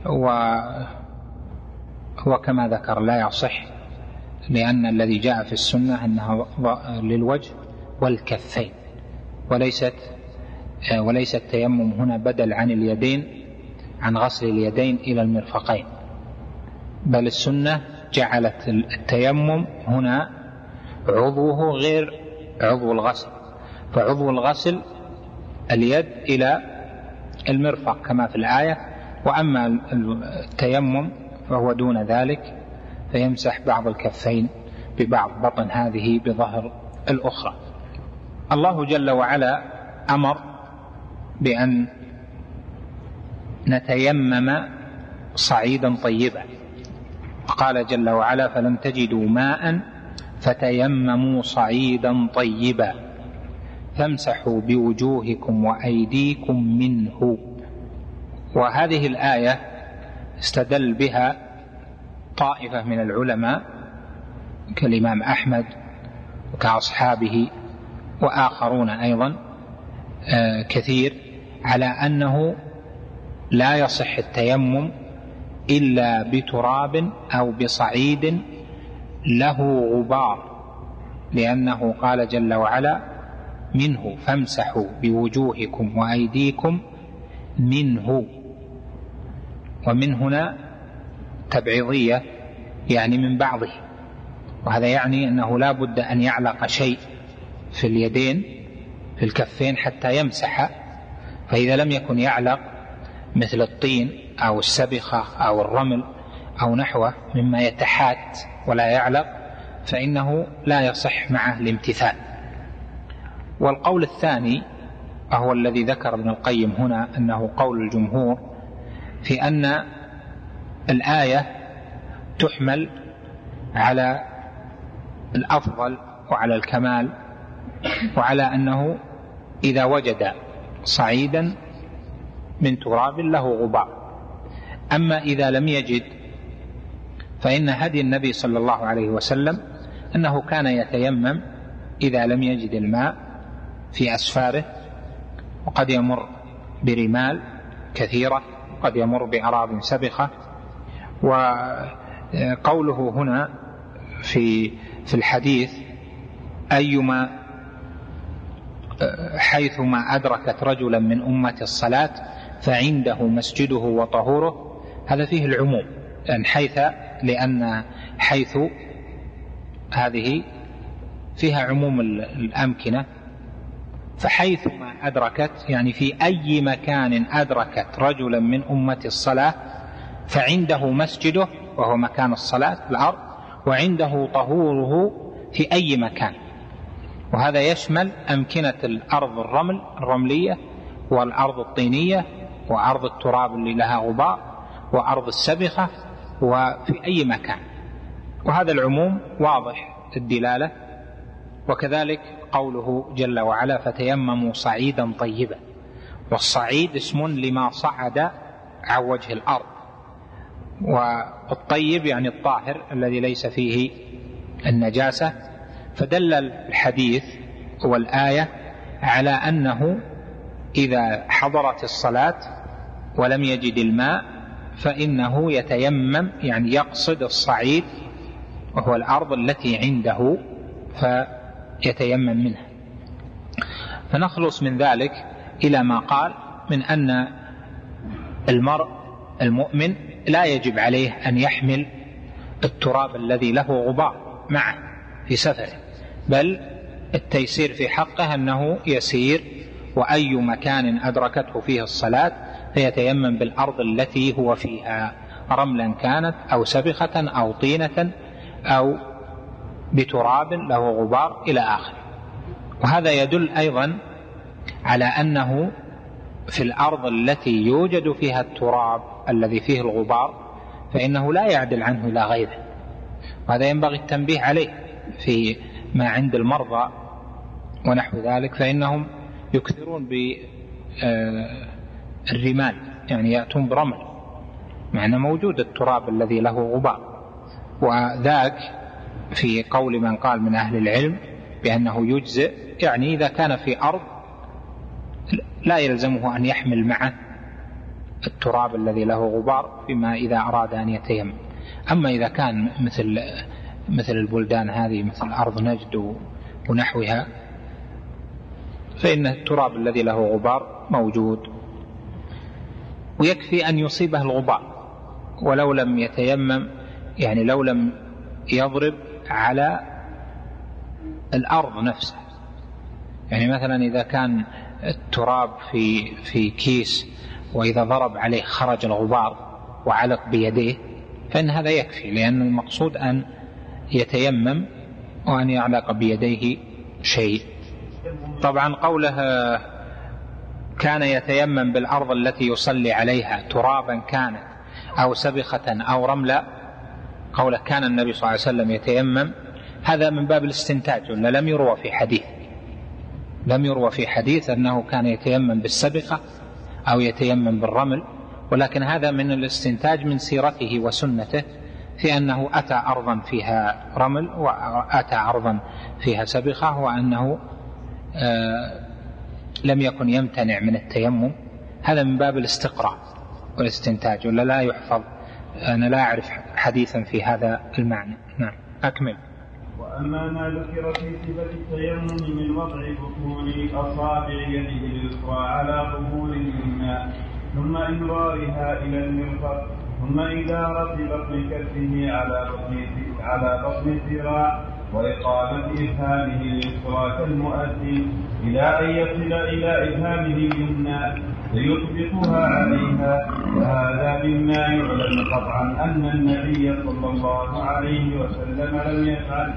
و وكما ذكر لا يصح لأن الذي جاء في السنة أنها للوجه والكفين وليست وليس التيمم هنا بدل عن اليدين عن غسل اليدين إلى المرفقين بل السنة جعلت التيمم هنا عضوه غير عضو الغسل. فعضو الغسل اليد إلى المرفق كما في الآية وأما التيمم فهو دون ذلك فيمسح بعض الكفين ببعض بطن هذه بظهر الأخرى. الله جل وعلا أمر بأن نتيمم صعيدا طيبا. قال جل وعلا فلم تجدوا ماء فتيمموا صعيدا طيبا فامسحوا بوجوهكم وأيديكم منه. وهذه الآية استدل بها طائفة من العلماء كالإمام أحمد وكأصحابه وآخرون أيضا آه، كثير على أنه لا يصح التيمم إلا بتراب أو بصعيد له غبار لأنه قال جل وعلا منه فامسحوا بوجوهكم وأيديكم منه. ومن هنا تبعيضية يعني من بعضه. وهذا يعني أنه لا بد أن يعلق شيء في اليدين في الكفين حتى يمسح. فإذا لم يكن يعلق مثل الطين أو السبخة أو الرمل أو نحوه مما يتحات. ولا يعلق فإنه لا يصح معه الامتثال. والقول الثاني وهو الذي ذكر ابن القيم هنا أنه قول الجمهور في أن الآية تحمل على الأفضل وعلى الكمال وعلى أنه إذا وجد صعيدا من تراب له غبار. أما إذا لم يجد فإن هدي النبي صلى الله عليه وسلم أنه كان يتيمم إذا لم يجد الماء في أسفاره وقد يمر برمال كثيرة قد يمر بأراض سبخة. وقوله هنا في في الحديث أيما حيثما أدركت رجلا من أمة الصلاة فعنده مسجده وطهوره هذا فيه العموم لأن حيث لأن حيث هذه فيها عموم الأمكنة فحيثما أدركت يعني في أي مكان أدركت رجلا من أمة الصلاة فعنده مسجده وهو مكان الصلاة الأرض وعنده طهوره في أي مكان. وهذا يشمل أمكنة الأرض الرمل الرملية والأرض الطينية وأرض التراب اللي لها غبار وأرض السبخة وفي أي مكان. وهذا العموم واضح الدلالة وكذلك قوله جل وعلا فتيمموا صعيدا طيبا والصعيد اسم لما صعد عن وجه الأرض. والطيب يعني الطاهر الذي ليس فيه النجاسة. فدل الحديث والآية على أنه إذا حضرت الصلاة ولم يجد الماء فإنه يتيمم يعني يقصد الصعيد وهو الأرض التي عنده فيتيمم منها. فنخلص من ذلك إلى ما قال من أن المرء المؤمن لا يجب عليه أن يحمل التراب الذي له غبار معه في سفره بل التيسير في حقه أنه يسير وأي مكان أدركته فيه الصلاة فيتيمم بالأرض التي هو فيها رملا كانت أو سبخة أو طينة أو بتراب له غبار إلى آخره وهذا يدل أيضا على أنه في الأرض التي يوجد فيها التراب الذي فيه الغبار فإنه لا يعدل عنه إلى غيره. وهذا ينبغي التنبيه عليه في ما عند المرضى ونحو ذلك فإنهم يكثرون بالرمال يعني يأتون برمل. مع أنه موجود التراب الذي له غبار. وذاك في قول من قال من أهل العلم بأنه يجزئ يعني إذا كان في أرض لا يلزمه أن يحمل معه التراب الذي له غبار فيما إذا أراد أن يتيمم. أما إذا كان مثل مثل البلدان هذه مثل أرض نجد ونحوها فإن التراب الذي له غبار موجود. ويكفي أن يصيبه الغبار ولو لم يتيمم يعني لو لم يضرب على الأرض نفسها يعني مثلا إذا كان التراب في في كيس وإذا ضرب عليه خرج الغبار وعلق بيديه فإن هذا يكفي لأن المقصود أن يتيمم وأن يعلق بيديه شيء. طبعا قوله كان يتيمم بالأرض التي يصلي عليها ترابا كانت أو سبخة أو رملا قوله كان النبي صلى الله عليه وسلم يتيمم. هذا من باب الاستنتاج ولا لم يروى في حديث. لم يروى في حديث أنه كان يتيمم بالسبخة أو يتيمم بالرمل ولكن هذا من الاستنتاج من سيرته وسنته في أنه أتى أرضا فيها رمل وأتى أرضا فيها سبخة وأنه آه لم يكن يمتنع من التيمم هذا من باب الاستقراء والاستنتاج ولا لا يحفظ. أنا لا أعرف حديثا في هذا المعنى. نعم أكمل. وأما ما ذكر في صفة التيمم من وضع بطون أصابع يده اليسرى على ظهور اليمنى ثم إمرارها إلى المرفق ثم إدارة بطن كفه على بطن على بطن الذراع وإقامة إبهامه اليسرى كالمؤذن إلى أن يصل إلى إبهامه اليمنى فيطبقها عليها. وهذا مما يعلم قطعا أن النبي صلى الله عليه وسلم لم يفعل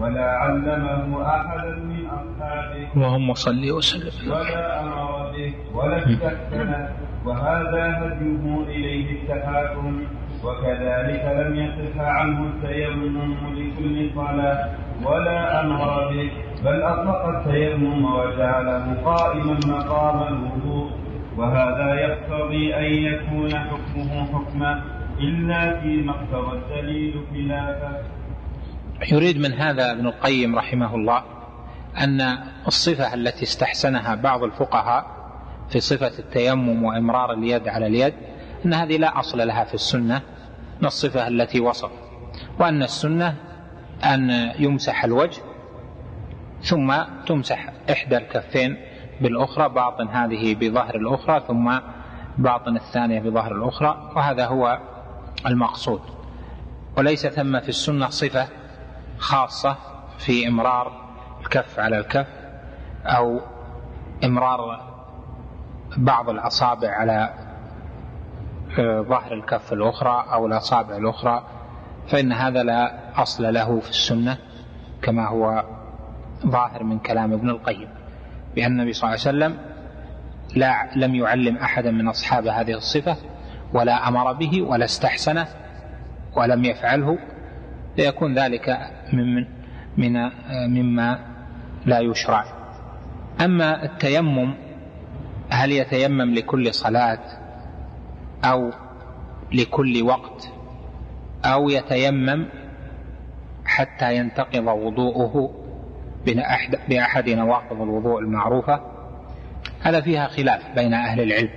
ولا علمه أحدا من أصحابه. اللهم صل وسلم. ولا أمر به ولا استحسنه وهذا هديه إليه التحاكم وكذلك لم يصح عنه التيمم لكل صلاة ولا أمر به بل أطلق التيمم وجعله قائما مقام الوضوء. وهذا يقتضي أن يكون حكمه حكما إلا فيما اقتضى الدليل خلافه يريد من هذا ابن القيم رحمه الله أن الصفة التي استحسنها بعض الفقهاء في صفة التيمم وإمرار اليد على اليد أن هذه لا أصل لها في السنة من الصفة التي وصف. وأن السنة أن يمسح الوجه ثم تمسح إحدى الكفين بالأخرى باطن هذه بظهر الأخرى ثم باطن الثانية بظهر الأخرى وهذا هو المقصود. وليس ثم في السنة صفة خاصة في إمرار الكف على الكف أو إمرار بعض الأصابع على ظهر الكف الأخرى أو الأصابع الأخرى فإن هذا لا أصل له في السنة كما هو ظاهر من كلام ابن القيم بأن النبي صلى الله عليه وسلم لا لم يعلم أحدا من أصحاب هذه الصفة ولا أمر به ولا استحسنه ولم يفعله فيكون ذلك من من مما لا يشرع. أما التيمم هل يتيمم لكل صلاة أو لكل وقت أو يتيمم حتى ينتقض وضوءه بأحد نواقض الوضوء المعروفة هذا فيها خلاف بين أهل العلم.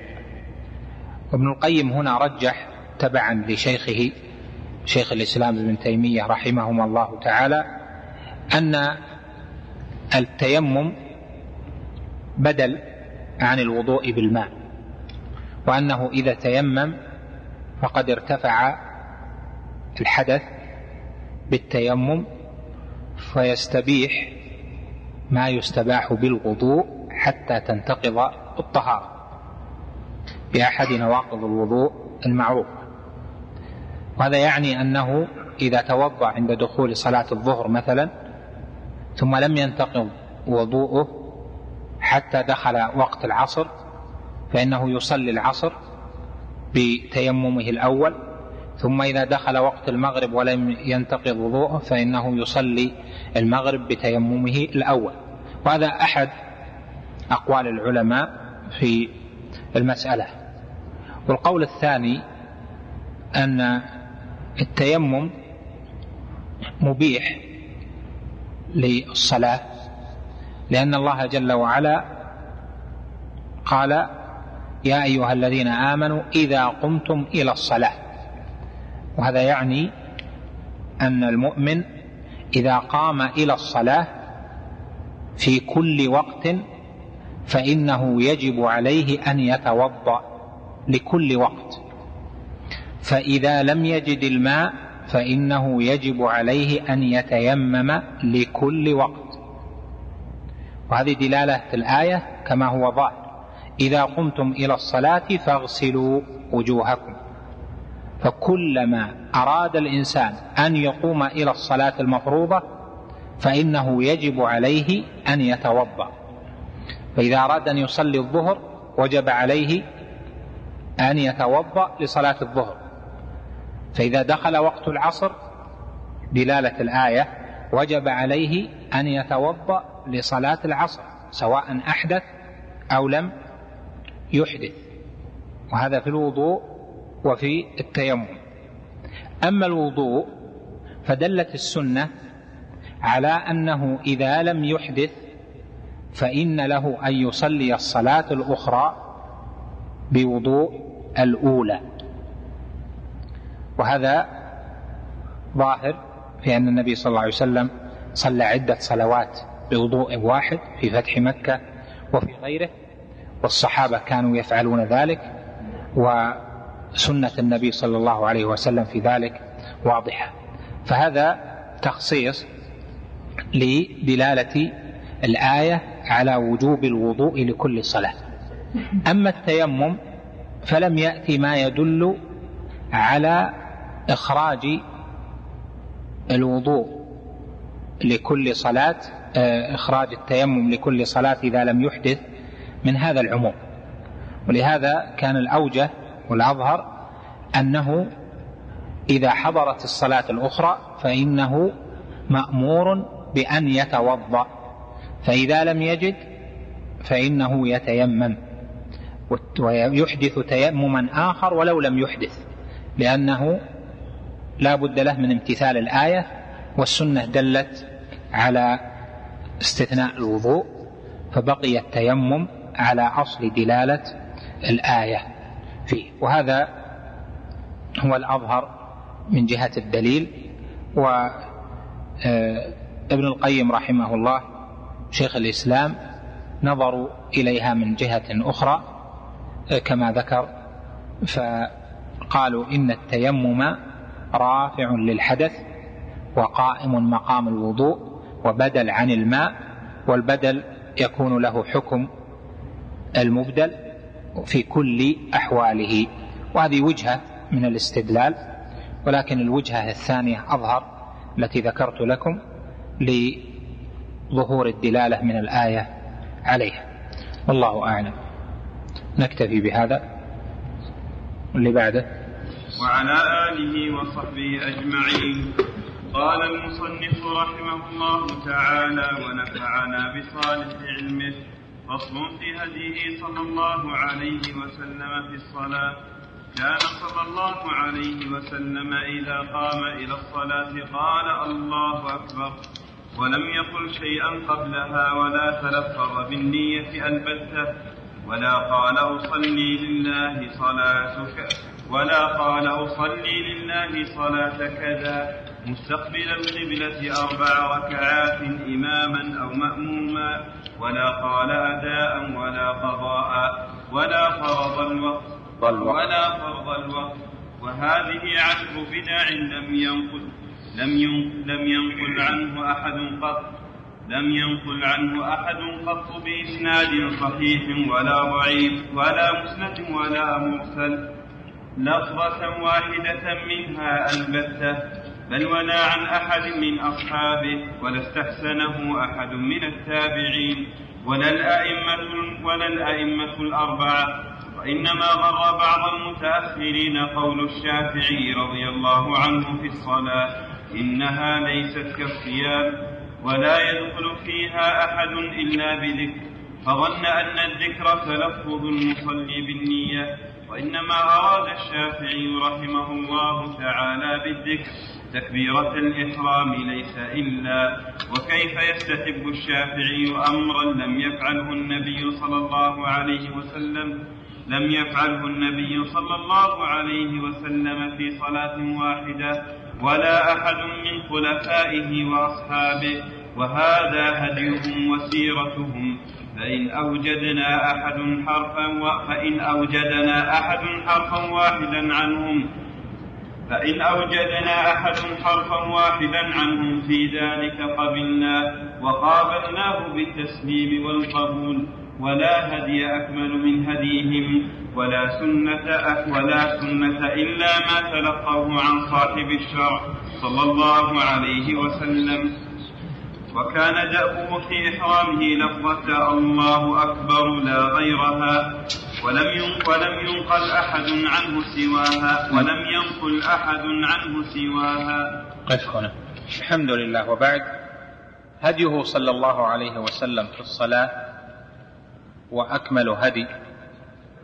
وابن القيم هنا رجح تبعا لشيخه شيخ الإسلام ابن تيمية رحمهما الله تعالى أن التيمم بدل عن الوضوء بالماء. وأنه إذا تيمم فقد ارتفع الحدث بالتيمم فيستبيح ما يستباح بالوضوء حتى تنتقض الطهارة. بأحد نواقض الوضوء المعروفة وهذا يعني أنه إذا توضأ عند دخول صلاة الظهر مثلا ثم لم ينتقض وضوءه حتى دخل وقت العصر فإنه يصلي العصر بتيممه الأول ثم إذا دخل وقت المغرب ولم ينتقض وضوءه فإنه يصلي المغرب بتيممه الأول. وهذا أحد أقوال العلماء في المسألة. والقول الثاني أن التيمم مبيح للصلاة لأن الله جل وعلا قال يا أيها الذين آمنوا إذا قمتم إلى الصلاة. وهذا يعني أن المؤمن إذا قام إلى الصلاة في كل وقت فإنه يجب عليه أن يتوضأ لكل وقت. فإذا لم يجد الماء فإنه يجب عليه أن يتيمم لكل وقت. وهذه دلالة الآية كما هو ظاهر. إذا قمتم إلى الصلاة فاغسلوا وجوهكم. فكلما أراد الإنسان أن يقوم إلى الصلاة المفروضة فإنه يجب عليه أن يتوضأ. فإذا أراد أن يصلي الظهر وجب عليه أن يتوضأ لصلاة الظهر. فإذا دخل وقت العصر دلالة الآية وجب عليه أن يتوضأ لصلاة العصر سواء أحدث أو لم يحدث. وهذا في الوضوء وفي التيمم. أما الوضوء فدلت السنة على أنه إذا لم يحدث فإن له أن يصلي الصلاة الأخرى بوضوء الأولى. وهذا ظاهر في أن النبي صلى الله عليه وسلم صلى عدة صلوات بوضوء واحد في فتح مكة وفي غيره. والصحابة كانوا يفعلون ذلك وسنة النبي صلى الله عليه وسلم في ذلك واضحة. فهذا تخصيص لدلالة الآية على وجوب الوضوء لكل صلاة. أما التيمم فلم يأتي ما يدل على إخراج الوضوء لكل صلاة آه، إخراج التيمم لكل صلاة إذا لم يحدث من هذا العموم. ولهذا كان الأوجه والأظهر أنه إذا حضرت الصلاة الأخرى فإنه مأمور بأن يتوضأ. فإذا لم يجد فإنه يتيمم ويحدث تيمما آخر ولو لم يحدث لأنه لا بد له من امتثال الآية والسنة دلت على استثناء الوضوء فبقي التيمم على أصل دلالة الآية فيه. وهذا هو الأظهر من جهة الدليل. وابن القيم رحمه الله شيخ الإسلام نظروا إليها من جهة أخرى كما ذكر فقالوا إن التيمم رافع للحدث وقائم مقام الوضوء وبدل عن الماء والبدل يكون له حكم المبدل في كل أحواله. وهذه وجهة من الاستدلال ولكن الوجهة الثانية أظهر التي ذكرت لكم لظهور الدلالة من الآية عليها. والله أعلم. نكتفي بهذا. واللي بعده. وعلى آله وصحبه أجمعين. قال المصنف رحمه الله تعالى ونفعنا بصالح علمه فصل في هديه صلى الله عليه وسلم في الصلاة. كان صلى الله عليه وسلم إذا قام إلى الصلاة قال الله أكبر. ولم يقل شيئا قبلها ولا تلفظ بالنية البتة. ولا قال أصلي لله صلاتك. ولا قال أصلي لله صلاة كذا. مستقبل القبلة أربع ركعات إماما أو مأموما. ولا قال أداء ولا قضاء ولا فرض الوقت ولا فرض الوقت. وهذه عشر بدع لم ينقل لم لم ينقل عنه أحد قط. لم ينقل عنه أحد قط بإسناد صحيح ولا ضعيف ولا مسند ولا مرسل. لفظة واحدة منها البتة. بل ولا عن أحد من أصحابه ولا استحسنه أحد من التابعين ولا الأئمة ولا الأئمة الأربعة وإنما غر بعض المتأخرين قول الشافعي رضي الله عنه في الصلاة إنها ليست كالصيام ولا يدخل فيها أحد إلا بذكر فظن أن الذكر تلفظ المصلي بالنية وإنما أراد الشافعي رحمه الله تعالى بالذكر تكبيرة الإحرام ليس إلا وكيف يستحب الشافعي أمرا لم يفعله النبي صلى الله عليه وسلم؟ لم يفعله النبي صلى الله عليه وسلم في صلاة واحدة ولا أحد من خلفائه وأصحابه وهذا هديهم وسيرتهم. فإن أوجدنا أحد حرفا فإن أوجدنا أحد حرفا واحدا عنهم فإن أوجدنا أحد حرفا واحدا عنهم في ذلك قبلناه وقابلناه بالتسليم والقبول ولا هدي أكمل من هديهم ولا سنة ولا سنة إلا ما تلقوه عن صاحب الشرع صلى الله عليه وسلم. وكان دأبه في إحرامه لفظة الله أكبر لا غيرها ولم ولم ينقل أحد عنه سواها ولم ينقل أحد عنه سواها. قف هنا الحمد لله. وبعد هديه صلى الله عليه وسلم في الصلاة وأكمل هدي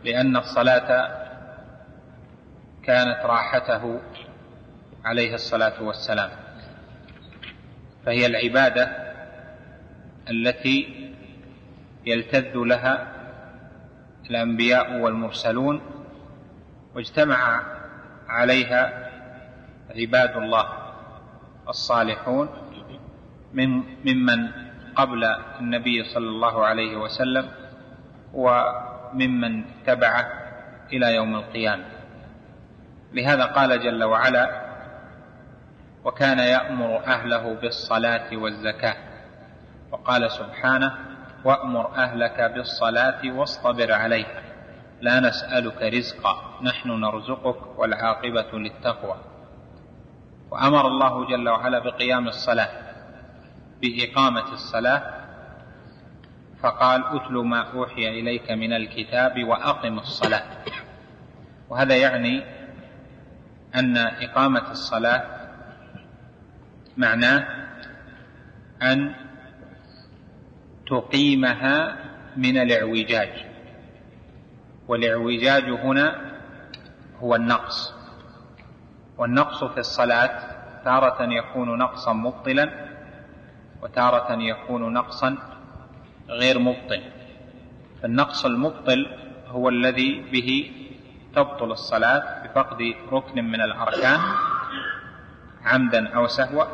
لأن الصلاة كانت راحته عليه الصلاة والسلام فهي العبادة التي يلتذ لها الأنبياء والمرسلون واجتمع عليها عباد الله الصالحون من ممن قبل النبي صلى الله عليه وسلم وممن تبعه إلى يوم القيامة. لهذا قال جل وعلا وكان يأمر أهله بالصلاة والزكاة. وقال سبحانه وأمر أهلك بالصلاة واصطبر عليها. لا نسألك رزقا نحن نرزقك والعاقبة للتقوى. وأمر الله جل وعلا بقيام الصلاة بإقامة الصلاة. فقال أتل ما أوحي إليك من الكتاب وأقم الصلاة. وهذا يعني أن إقامة الصلاة معناه أن تقيمها من الاعوجاج. والاعوجاج هنا هو النقص. والنقص في الصلاة تارة يكون نقصا مبطلا وتارة يكون نقصا غير مبطل. فالنقص المبطل هو الذي به تبطل الصلاة بفقد ركن من الأركان عمدا أو سهوا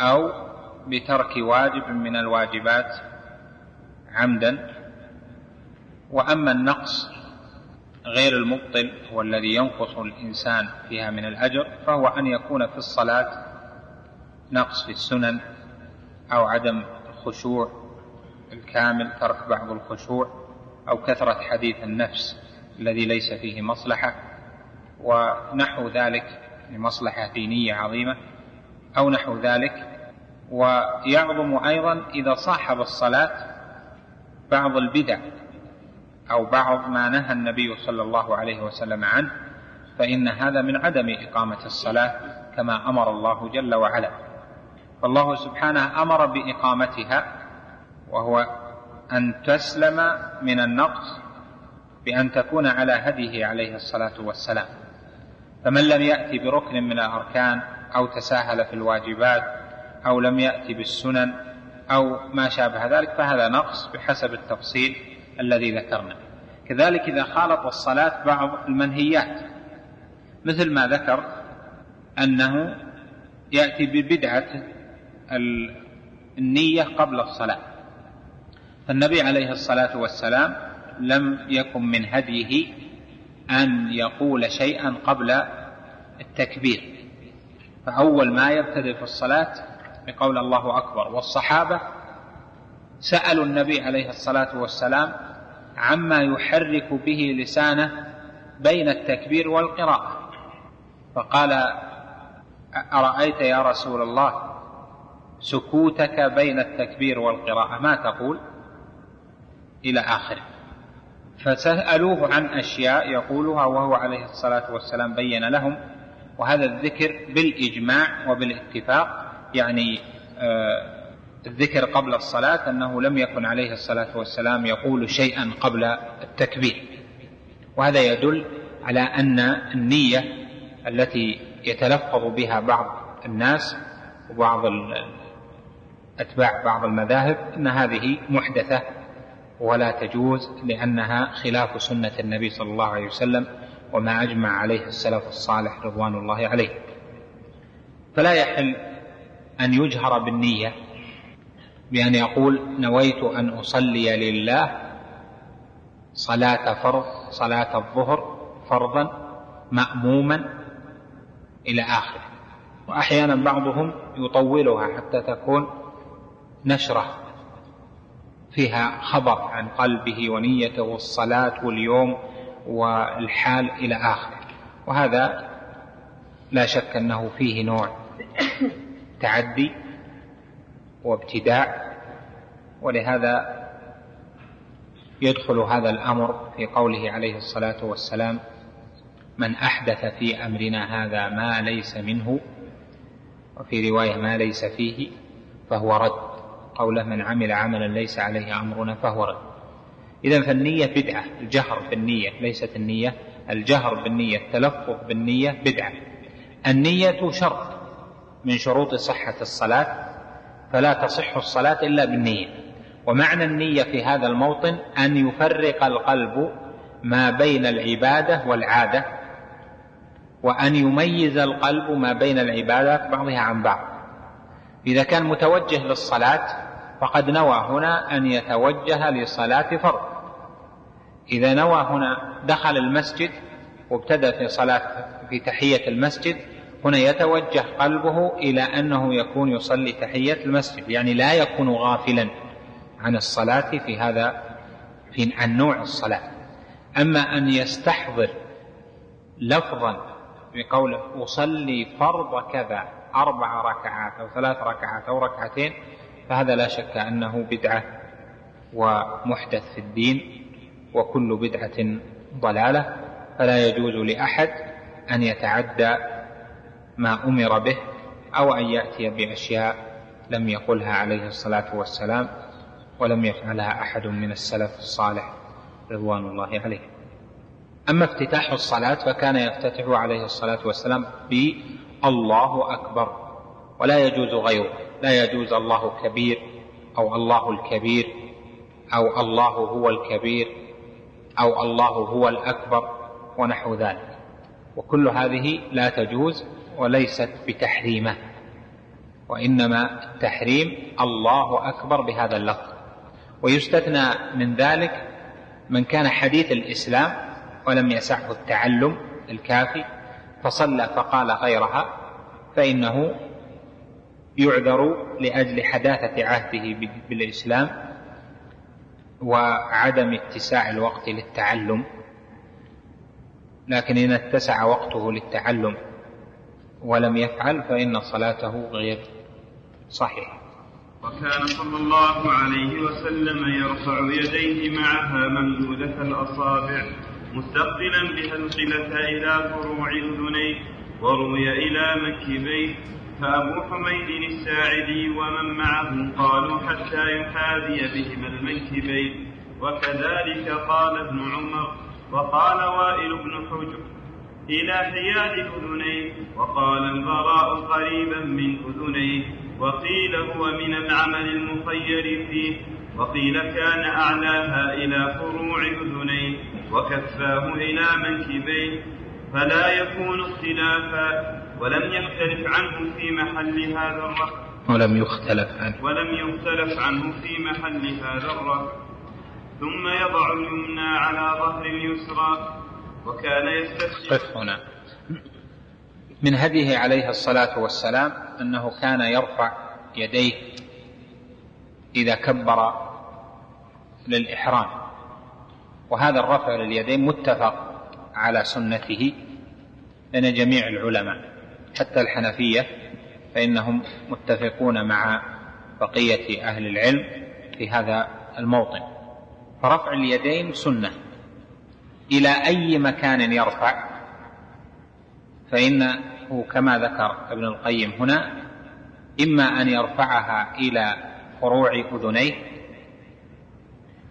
أو بترك واجب من الواجبات عمدا وأما النقص غير المبطل هو الذي ينقص الإنسان فيها من الأجر فهو أن يكون في الصلاة نقص في السنن أو عدم الخشوع الكامل ترك بعض الخشوع أو كثرة حديث النفس الذي ليس فيه مصلحة ونحو ذلك لمصلحة دينية عظيمة أو نحو ذلك. ويعظم أيضا إذا صاحب الصلاة بعض البدع أو بعض ما نهى النبي صلى الله عليه وسلم عنه فإن هذا من عدم إقامة الصلاة كما أمر الله جل وعلا. فالله سبحانه أمر بإقامتها وهو أن تسلم من النقص بأن تكون على هديه عليه الصلاة والسلام. فمن لم يأتي بركن من الأركان أو تساهل في الواجبات أو لم يأتي بالسنن أو ما شابه ذلك فهذا نقص بحسب التفصيل الذي ذكرنا. كذلك إذا خالط الصلاة بعض المنهيات مثل ما ذكر أنه يأتي ببدعة النية قبل الصلاة. فالنبي عليه الصلاة والسلام لم يكن من هديه أن يقول شيئا قبل التكبير. فأول ما يبتدئ في الصلاة بقول الله أكبر. والصحابة سألوا النبي عليه الصلاة والسلام عما يحرك به لسانه بين التكبير والقراءة. فقال أرأيت يا رسول الله سكوتك بين التكبير والقراءة؟ ما تقول؟ إلى آخره. فسألوه عن أشياء يقولها وهو عليه الصلاة والسلام بين لهم وهذا الذكر بالإجماع وبالاتفاق يعني آه الذكر قبل الصلاة أنه لم يكن عليه الصلاة والسلام يقول شيئا قبل التكبير. وهذا يدل على أن النية التي يتلفظ بها بعض الناس وبعض أتباع بعض المذاهب أن هذه محدثة ولا تجوز لأنها خلاف سنة النبي صلى الله عليه وسلم وما أجمع عليه السلف الصالح رضوان الله عليه. فلا يحل أن يجهر بالنية. بأن يقول نويت أن أصلي لله صلاة فرض صلاة الظهر فرضا مأموما إلى آخره. وأحيانا بعضهم يطولها حتى تكون نشرة فيها خبر عن قلبه ونيته والصلاة واليوم والحال إلى آخره. وهذا لا شك أنه فيه نوع تعدي وابتداع ولهذا يدخل هذا الأمر في قوله عليه الصلاة والسلام من أحدث في أمرنا هذا ما ليس منه وفي رواية ما ليس فيه فهو رد قوله من عمل عملا ليس عليه أمرنا فهو رد اذا فالنية بدعة الجهر بالنية ليست النية الجهر بالنية التلفظ بالنية بدعة. النية شرط من شروط صحة الصلاة فلا تصح الصلاة إلا بالنية. ومعنى النية في هذا الموطن أن يفرق القلب ما بين العبادة والعادة وأن يميز القلب ما بين العبادات بعضها عن بعض. إذا كان متوجه للصلاة فقد نوى هنا أن يتوجه لصلاة فرض. إذا نوى هنا دخل المسجد وابتدأ في صلاة في تحية المسجد هنا يتوجه قلبه إلى أنه يكون يصلي تحية المسجد يعني لا يكون غافلا عن الصلاة في هذا في عن نوع الصلاة. أما أن يستحضر لفظا بقوله أصلي فرض كذا أربع ركعات أو ثلاث ركعات أو ركعتين فهذا لا شك أنه بدعة ومحدث في الدين وكل بدعة ضلالة. فلا يجوز لأحد أن يتعدى ما أمر به أو أن يأتي بأشياء لم يقلها عليه الصلاة والسلام ولم يفعلها أحد من السلف الصالح رضوان الله عليه. أما افتتاح الصلاة فكان يفتتح عليه الصلاة والسلام بالله أكبر ولا يجوز غيره. لا يجوز الله كبير أو الله الكبير أو الله هو الكبير أو الله هو الأكبر ونحو ذلك. وكل هذه لا تجوز وليست بتحريمه وإنما التحريم الله أكبر بهذا اللفظ. ويستثنى من ذلك من كان حديث الإسلام ولم يسعه التعلم الكافي فصلى فقال غيرها فإنه يعذر لأجل حداثة عهده بالإسلام وعدم اتساع الوقت للتعلم. لكن إن اتسع وقته للتعلم ولم يفعل فإن صلاته غير صحيحة وكان صلى الله عليه وسلم يرفع يديه معها ممدودة الأصابع مستقبلا بها القلة إلى فروع أذنيه وروي إلى منكبيه فأبو حميد الساعدي ومن معه قالوا حتى يحاذي بهما المنكبين وكذلك قال ابن عمر وقال وائل بن حجر إلى حياد أذنيه وقال البراء قريبا من أذنيه وقيل هو من العمل المخير فيه وقيل كان أعلاها إلى فروع أذنيه وكفاه إلى منكبيه فلا يكون اختلافا ولم يختلف عنه في محل هذا الرفع ولم يختلف عنه. ولم يختلف عنه في محل هذا الرفع ثم يضع اليمنى على ظهر اليسرى وكان يستسجد قف هنا. من هديه عليه الصلاة والسلام أنه كان يرفع يديه إذا كبر للإحرام. وهذا الرفع لليدين متفق على سنته لأن جميع العلماء حتى الحنفية فإنهم متفقون مع بقية أهل العلم في هذا الموطن. فرفع اليدين سنة. إلى أي مكان يرفع فإنه كما ذكر ابن القيم هنا إما أن يرفعها إلى فروع أذنيه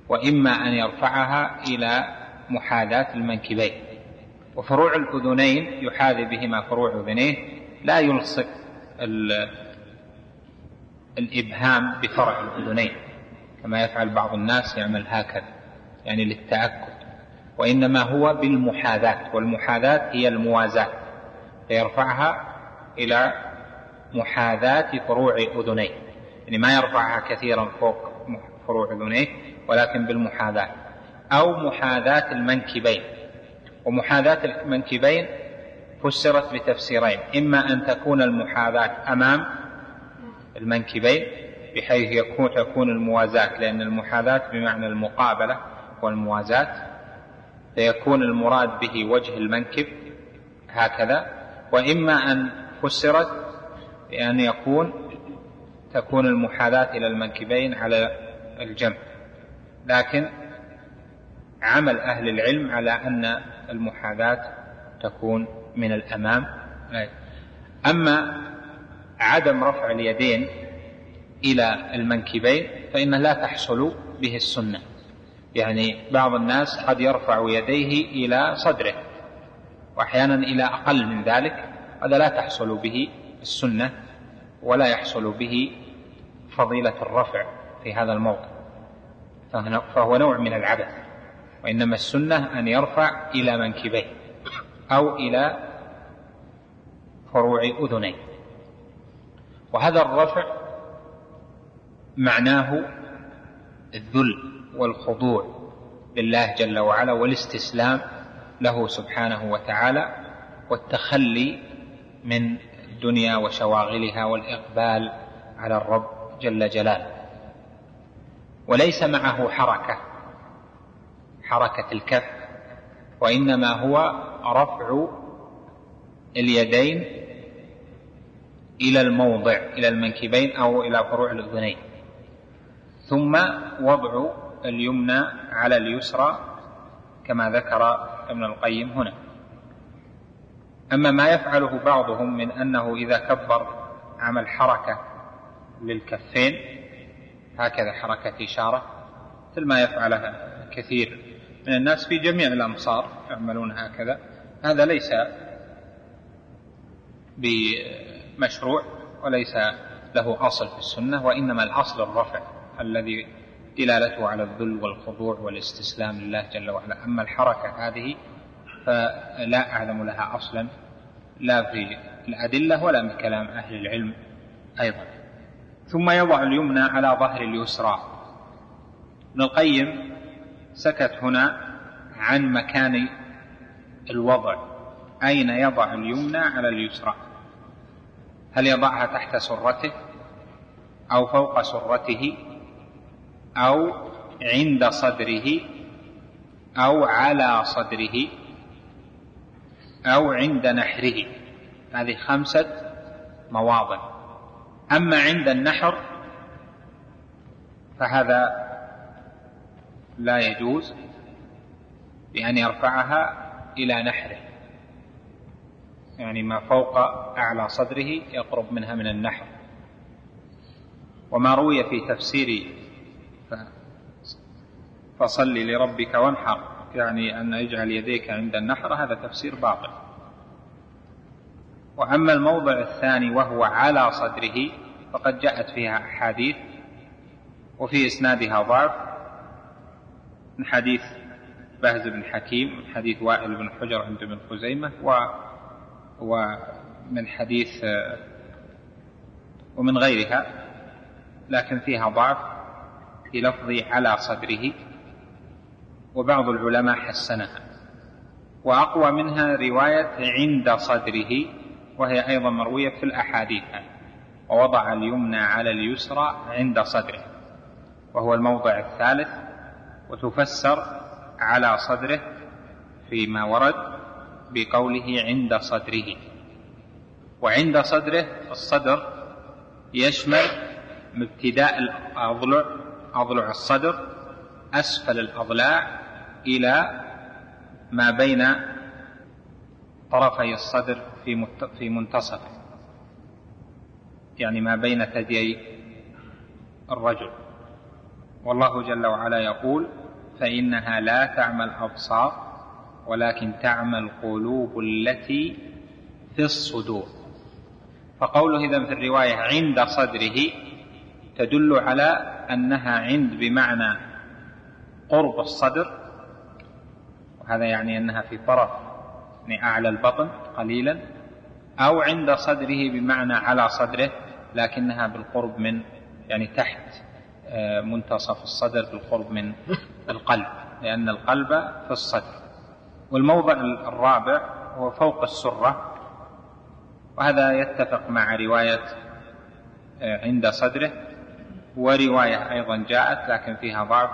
وإما أن يرفعها إلى محاذاة المنكبين. وفروع الأذنين يحاذي بهما فروع أذنيه لا يلصق الإبهام بفرع الأذنين كما يفعل بعض الناس يعمل هكذا يعني للتأكد. وإنما هو بالمحاذاة والمحاذاة هي الموازاة فيرفعها إلى محاذاة فروع أذنيه يعني ما يرفعها كثيرا فوق فروع أذنيه ولكن بالمحاذاة أو محاذاة المنكبين. ومحاذاة المنكبين فسرت بتفسيرين إما أن تكون المحاذاة أمام المنكبين بحيث يكون تكون الموازاة لأن المحاذاة بمعنى المقابلة والموازاة فيكون المراد به وجه المنكب هكذا. وإما أن فسرت بأن يكون تكون المحاذاة إلى المنكبين على الجنب لكن عمل أهل العلم على أن المحاذاة تكون من الأمام. أما عدم رفع اليدين إلى المنكبين فإن لا تحصل به السنة. يعني بعض الناس قد يرفع يديه إلى صدره وأحيانا إلى أقل من ذلك هذا لا تحصل به السنة ولا يحصل به فضيلة الرفع في هذا الموضع فهو نوع من العبث وإنما السنة أن يرفع إلى منكبيه أو إلى فروع أذنيه. وهذا الرفع معناه الذل. والخضوع لله جل وعلا والاستسلام له سبحانه وتعالى والتخلي من الدنيا وشواغلها والإقبال على الرب جل جلاله. وليس معه حركة حركة الكف وإنما هو رفع اليدين إلى الموضع إلى المنكبين أو إلى فروع الأذنين. ثم وضع اليمنى على اليسرى كما ذكر ابن القيم هنا. أما ما يفعله بعضهم من أنه إذا كبر عمل حركة للكفين هكذا حركة إشارة مثل ما يفعلها كثير من الناس في جميع الأمصار يعملون هكذا. هذا ليس بمشروع وليس له أصل في السنة وإنما الأصل الرفع الذي دلالته على الذل والخضوع والاستسلام لله جل وعلا. أما الحركة هذه فلا أعلم لها أصلا. لا في الأدلة ولا من كلام أهل العلم أيضا. ثم يضع اليمنى على ظهر اليسرى. ابن القيم سكت هنا عن مكان الوضع. أين يضع اليمنى على اليسرى؟ هل يضعها تحت سرته أو فوق سرته؟ أو عند صدره أو على صدره أو عند نحره. هذه خمسة مواضع. أما عند النحر فهذا لا يجوز بأن يرفعها إلى نحره. يعني ما فوق أعلى صدره يقرب منها من النحر. وما روي في تفسير فصل لربك وانحر. يعني أن يجعل يديك عند النحر هذا تفسير باطل. وأما الموضع الثاني وهو على صدره فقد جاءت فيها أحاديث وفي إسنادها ضعف. من حديث بهز بن حكيم من حديث وائل بن حجر عند ابن خزيمة و ومن حديث ومن غيرها لكن فيها ضعف في لفظ على صدره. وبعض العلماء حسنها. وأقوى منها رواية عند صدره وهي أيضا مروية في الأحاديث ووضع اليمنى على اليسرى عند صدره. وهو الموضع الثالث وتفسر على صدره فيما ورد بقوله عند صدره. وعند صدره الصدر يشمل ابتداء الأضلع أضلع الصدر أسفل الأضلاع إلى ما بين طرفي الصدر في في منتصفه يعني ما بين ثديي الرجل. والله جل وعلا يقول فإنها لا تعمى الأبصار ولكن تعمى القلوب التي في الصدور. فقوله إذا في الرواية عند صدره تدل على أنها عند بمعنى قرب الصدر وهذا يعني أنها في طرف يعني أعلى البطن قليلا أو عند صدره بمعنى على صدره لكنها بالقرب من يعني تحت آه، منتصف الصدر بالقرب من القلب لأن القلب في الصدر. والموضع الرابع هو فوق السرة وهذا يتفق مع رواية آه، عند صدره ورواية أيضا جاءت لكن فيها ضعف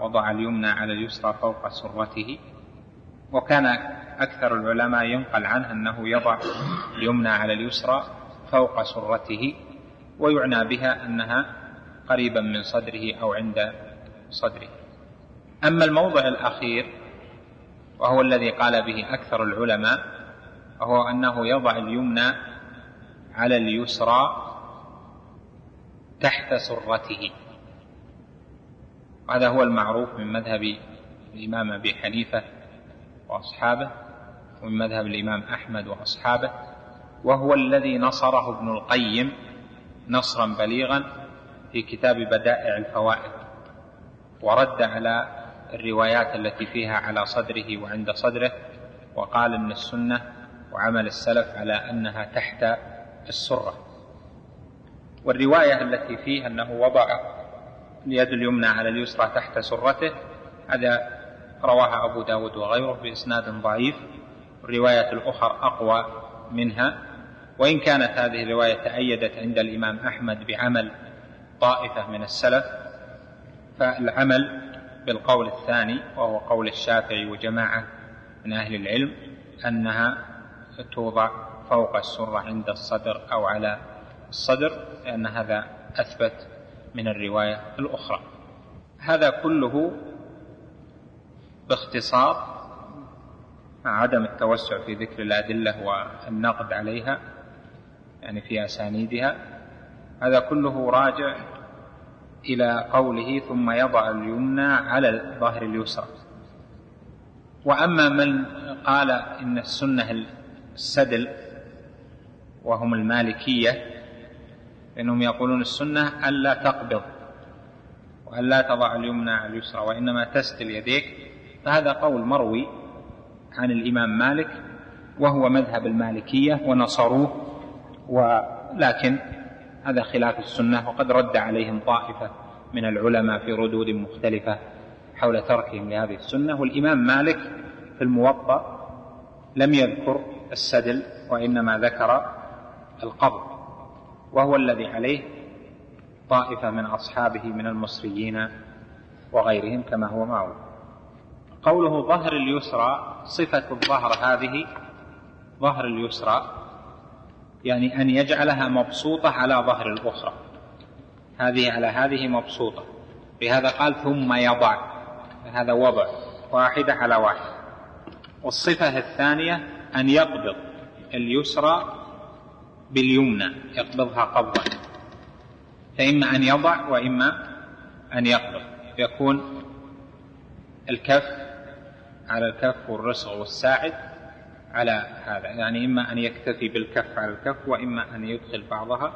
وضع اليمنى على اليسرى فوق سرته. وكان أكثر العلماء ينقل عنه أنه يضع اليمنى على اليسرى فوق سرته ويعنى بها أنها قريبا من صدره أو عند صدره. أما الموضع الأخير وهو الذي قال به أكثر العلماء وهو أنه يضع اليمنى على اليسرى تحت سرته. هذا هو المعروف من مذهب الإمام أبي حنيفة وأصحابه ومن مذهب الإمام أحمد وأصحابه وهو الذي نصره ابن القيم نصرا بليغا في كتاب بدائع الفوائد ورد على الروايات التي فيها على صدره وعند صدره وقال إن السنة وعمل السلف على أنها تحت السرة. والرواية التي فيها أنه وضع اليد اليمنى على اليسرى تحت سرته هذا رواها أبو داود وغيره بإسناد ضعيف الرواية الأخرى أقوى منها. وإن كانت هذه الرواية تأيدت عند الإمام أحمد بعمل طائفة من السلف فالعمل بالقول الثاني وهو قول الشافعي وجماعة من أهل العلم أنها توضع فوق السرة عند الصدر أو على الصدر لأن هذا أثبت من الرواية الأخرى. هذا كله باختصار مع عدم التوسع في ذكر الأدلة والنقد عليها يعني في أسانيدها. هذا كله راجع إلى قوله ثم يضع اليمنى على ظهر اليسرى. وأما من قال إن السنة السدل وهم المالكية فإنهم يقولون السنة ألا تقبض وألا تضع اليمنى على اليسرى وإنما تسدل يديك فهذا قول مروي عن الإمام مالك وهو مذهب المالكية ونصروه ولكن هذا خلاف السنة وقد رد عليهم طائفة من العلماء في ردود مختلفة حول تركهم لهذه السنة. والإمام مالك في الموطأ لم يذكر السدل وإنما ذكر القبض وهو الذي عليه طائفة من أصحابه من المصريين وغيرهم كما هو معروف. قوله ظهر اليسرى صفة الظهر هذه ظهر اليسرى يعني أن يجعلها مبسوطة على ظهر الأخرى. هذه على هذه مبسوطة. لهذا قال ثم يضع هذا وضع واحدة على واحد والصفة الثانية أن يقبض اليسرى باليمنى يقبضها قبضا. فإما أن يضع وإما أن يقبض. يكون الكف على الكف والرسغ والساعد على هذا. يعني إما أن يكتفي بالكف على الكف وإما أن يدخل بعضها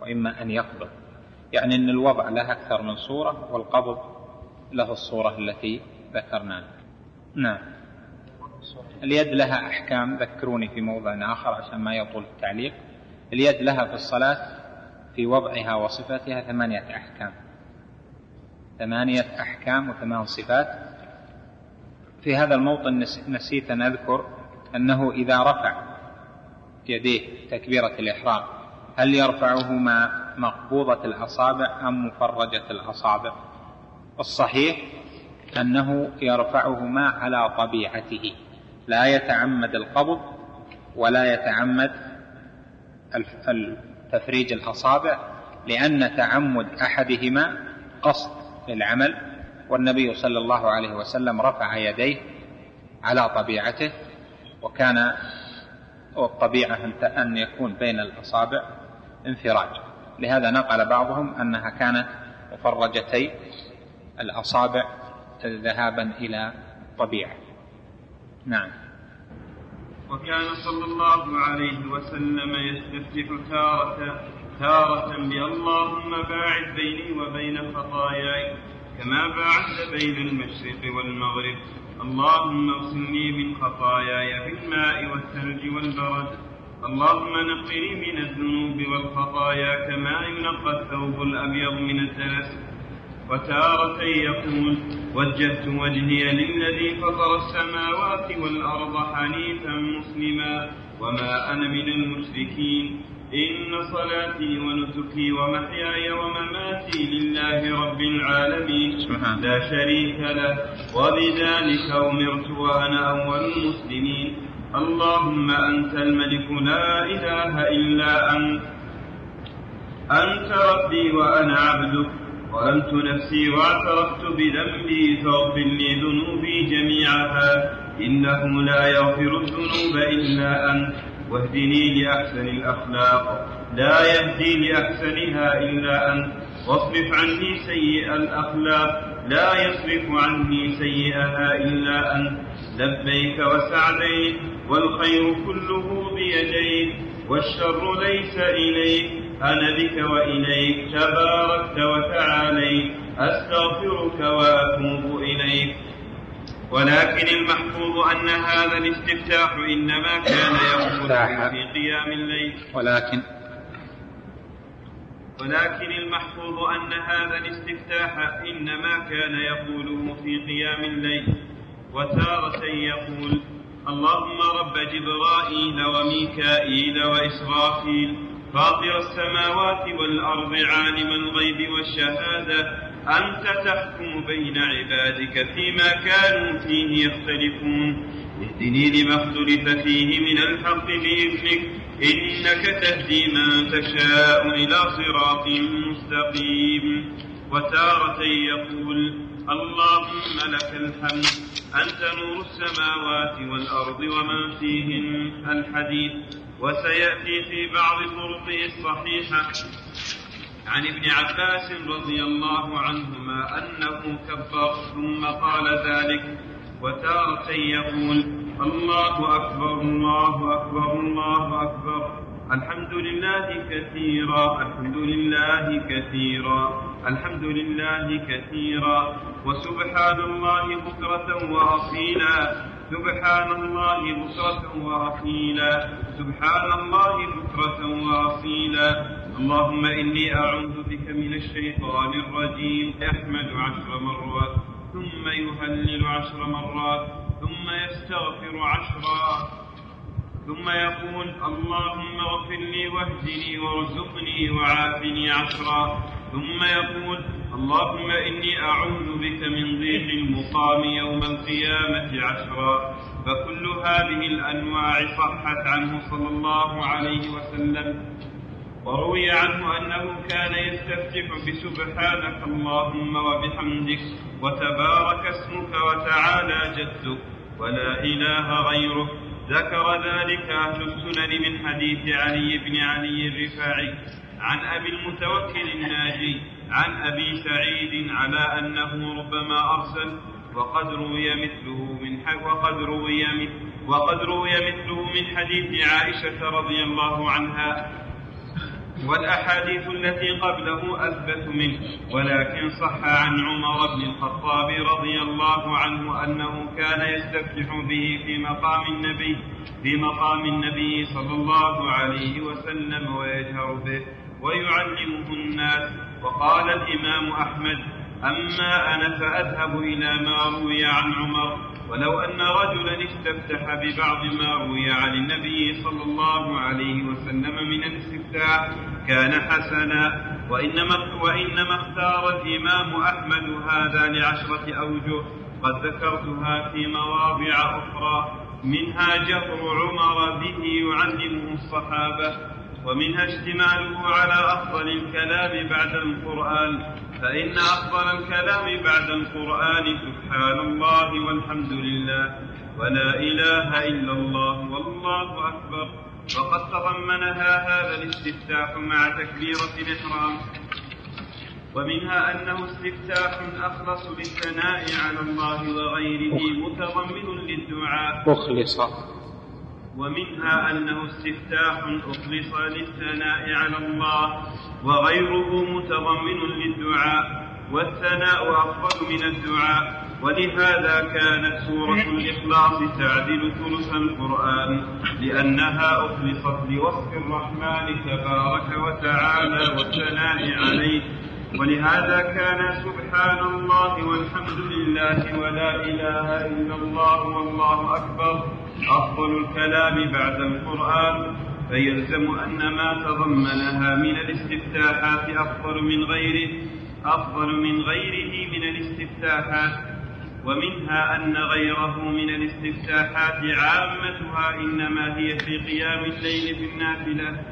وإما أن يقبض. يعني أن الوضع له أكثر من صورة والقبض له الصورة التي ذكرناها نعم. اليد لها أحكام ذكروني في موضع آخر عشان ما يطول التعليق. اليد لها في الصلاة في وضعها وصفتها ثمانية أحكام. ثمانية أحكام وثمان صفات. في هذا الموطن نسيت أن أذكر أنه إذا رفع يديه تكبيرة الإحرام هل يرفعهما مقبوضة الأصابع أم مفرجة الأصابع؟ الصحيح أنه يرفعهما على طبيعته لا يتعمد القبض ولا يتعمد تفريج الأصابع لأن تعمد أحدهما قصد للعمل والنبي صلى الله عليه وسلم رفع يديه على طبيعته وكان والطبيعة أن يكون بين الأصابع انفراج. لهذا نقل بعضهم أنها كانت مفرجتي الأصابع ذهابا إلى الطبيعة نعم. وكان صلى الله عليه وسلم يستفتح تارة تارة باللهم باعد بيني وبين خطاياي. كما باعدت بين المشرق والمغرب. اللهم اغسلني من خطاياي بالماء والثلج والبرد. اللهم نقني من الذنوب والخطايا كما ينقى الثوب الأبيض من الدنس. وتارة يقول وجهت وجهي للذي فطر السماوات والأرض حنيفا مسلما. وما أنا من المشركين. إن صلاتي ونسكي ومحياي ومماتي لله رب العالمين. لا شريك له. وبذلك أمرت وأنا أول المسلمين. اللهم أنت الملك لا إله إلا أنت. أنت ربي وأنا عبدك. ظلمت نفسي واعترفت بذنبي. فاغفر لي ذنوبي جميعها. إنه لا يغفر الذنوب إلا أنت. واهدني لأحسن الأخلاق. لا يهدي لأحسنها إلا أنت. واصرف عني سيء الأخلاق. لا يصرف عني سيئها إلا أنت. لبيك وسعديك والخير كله بيديك. والشر ليس إليك. أنا بك وإليك. تباركت وتعاليت. أستغفرك وأتوب إليك. ولكن المحفوظ أن هذا الاستفتاح إنما كان يقول في قيام الليل. ولكن ولكن المحفوظ أن هذا الاستفتاح إنما كان يقوله في قيام الليل. وتارة يقول اللهم رب جبرائيل وميكائيل وإسرافيل فاطر السماوات والأرض عالم الغيب والشهادة أنت تحكم بين عبادك فيما كانوا فيه يختلفون. اهدني لما اختلف فيه من الحق بإذنك إنك تهدي من تشاء إلى صراط مستقيم. وتارة يقول اللهم لك الحمد أنت نور السماوات والأرض ومن فيهن الحديث وسيأتي في بعض طرقه الصحيحة عن ابن عباس رضي الله عنهما أنه كبر ثم قال ذلك وتارة يقول الله أكبر الله أكبر الله أكبر. الحمد لله كثيرا الحمد لله كثيرا الحمد لله كثيرا. وسبحان الله بكرة وأصيلا سبحان الله بكرة وأصيلا سبحان الله بكرة وأصيلا. اللهم إني أعوذ بك من الشيطان الرجيم. يحمد عشر مرات ثم يهلل عشر مرات ثم يستغفر عشرا. ثم يقول اللهم اغفر لي واهدني وارزقني وعافني عشرا. ثم يقول اللهم إني أعوذ بك من ضيق المقام يوم القيامة عشرا. فكل هذه الأنواع صحت عنه صلى الله عليه وسلم. وروي عنه أنه كان يستفتح بسبحانك اللهم وبحمدك وتبارك اسمك وتعالى جدك ولا إله غيرك. ذكر ذلك أهل السنن من حديث علي بن علي الرفاعي عن أبي المتوكل الناجي عن أبي سعيد على أنه ربما أرسل وقد روي مثله من وقد روي وقد روي مثله من حديث عائشة رضي الله عنها والأحاديث التي قبله أثبت منه ولكن صح عن عمر بن الخطاب رضي الله عنه أنه كان يستفتح به في مقام النبي في مقام النبي صلى الله عليه وسلم ويجهر به ويعلمه الناس وقال الإمام أحمد أما أنا فأذهب إلى ما روي عن عمر ولو أن رجلا استفتح ببعض ما روي عن النبي صلى الله عليه وسلم من الاستفتاح كان حسنا. وإنما, وإنما اختار الإمام أحمد هذا لعشرة أوجه. قد ذكرتها في مواضع أخرى. منها جبر عمر به يعلمه الصحابة. ومنها اشتماله على أفضل الكلام بعد القرآن. فإن أفضل الكلام بعد القرآن سبحان الله والحمد لله ولا إله إلا الله والله أكبر. وقد تضمنها هذا الاستفتاح مع تكبيرة الإحرام. ومنها أنه استفتاح أخلص للثناء على الله وغيره متضمن للدعاء. أخلص ومنها أنه استفتاح أخلص للثناء على الله وغيره متضمن للدعاء والثناء أفضل من الدعاء. ولهذا كانت سورة الإخلاص تعدل ثلث القرآن لأنها أخلصت لوصف الرحمن تبارك وتعالى والثناء عليه. ولهذا كان سبحان الله والحمد لله ولا إله إلا الله والله أكبر. أفضل الكلام بعد القرآن. فيلزم أن ما تضمنها من الاستفتاحات أفضل من غيره أفضل من غيره من الاستفتاحات. ومنها أن غيره من الاستفتاحات عامتها إنما هي في قيام الليل في النافلة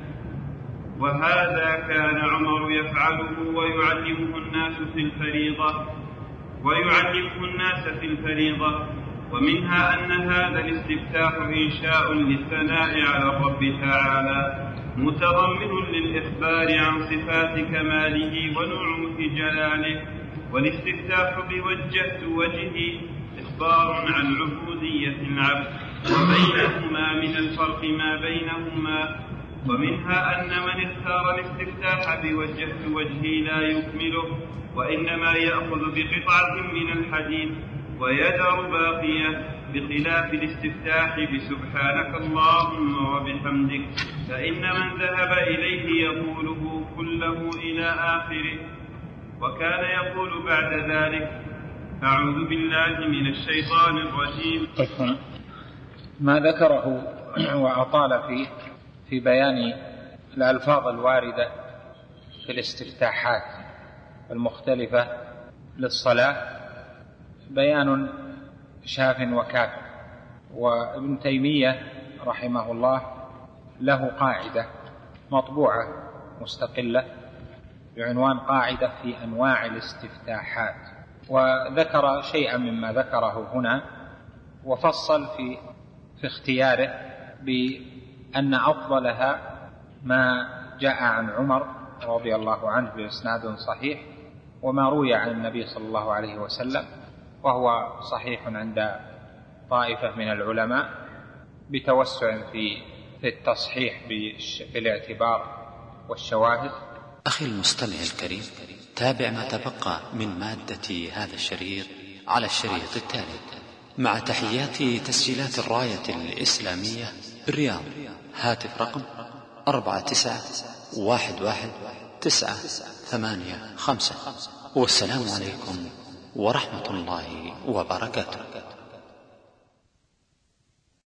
وهذا كان عمر يفعله ويعلمه الناس في الفريضة ويعلمه الناس في الفريضة ومنها أن هذا الاستفتاح إنشاء للثناء على الرب تعالى متضمن للإخبار عن صفات كماله ونعوت جلاله والاستفتاح بوجهت وجهي إخبار عن عبودية العبد وبينهما من الفرق ما بينهما ومنها أن من اختار الاستفتاح بوجهت وجهي لا يكمله وإنما يأخذ بقطعة من الحديث ويدع باقية بخلاف الاستفتاح بسبحانك اللهم وبحمدك فإن من ذهب إليه يقوله كله إلى آخره وكان يقول بعد ذلك أعوذ بالله من الشيطان الرجيم. ما ذكره وأطال فيه في بيان الألفاظ الواردة في الاستفتاحات المختلفة للصلاة بيان شاف وكاف. وابن تيمية رحمه الله له قاعدة مطبوعة مستقلة بعنوان قاعدة في أنواع الاستفتاحات. وذكر شيئا مما ذكره هنا وفصل في في اختياره بأن أفضلها ما جاء عن عمر رضي الله عنه بإسناد صحيح وما روي عن النبي صلى الله عليه وسلم وهو صحيح عند طائفة من العلماء بتوسع في في التصحيح في الاعتبار والشواهد. أخي المستمع الكريم تابع ما تبقى من مادة هذا الشريط على الشريط التالي مع تحيات تسجيلات الراية الإسلامية بالرياض. هاتف رقم أربعة تسعة واحد واحد تسعة ثمانية خمسة. والسلام عليكم ورحمة الله وبركاته.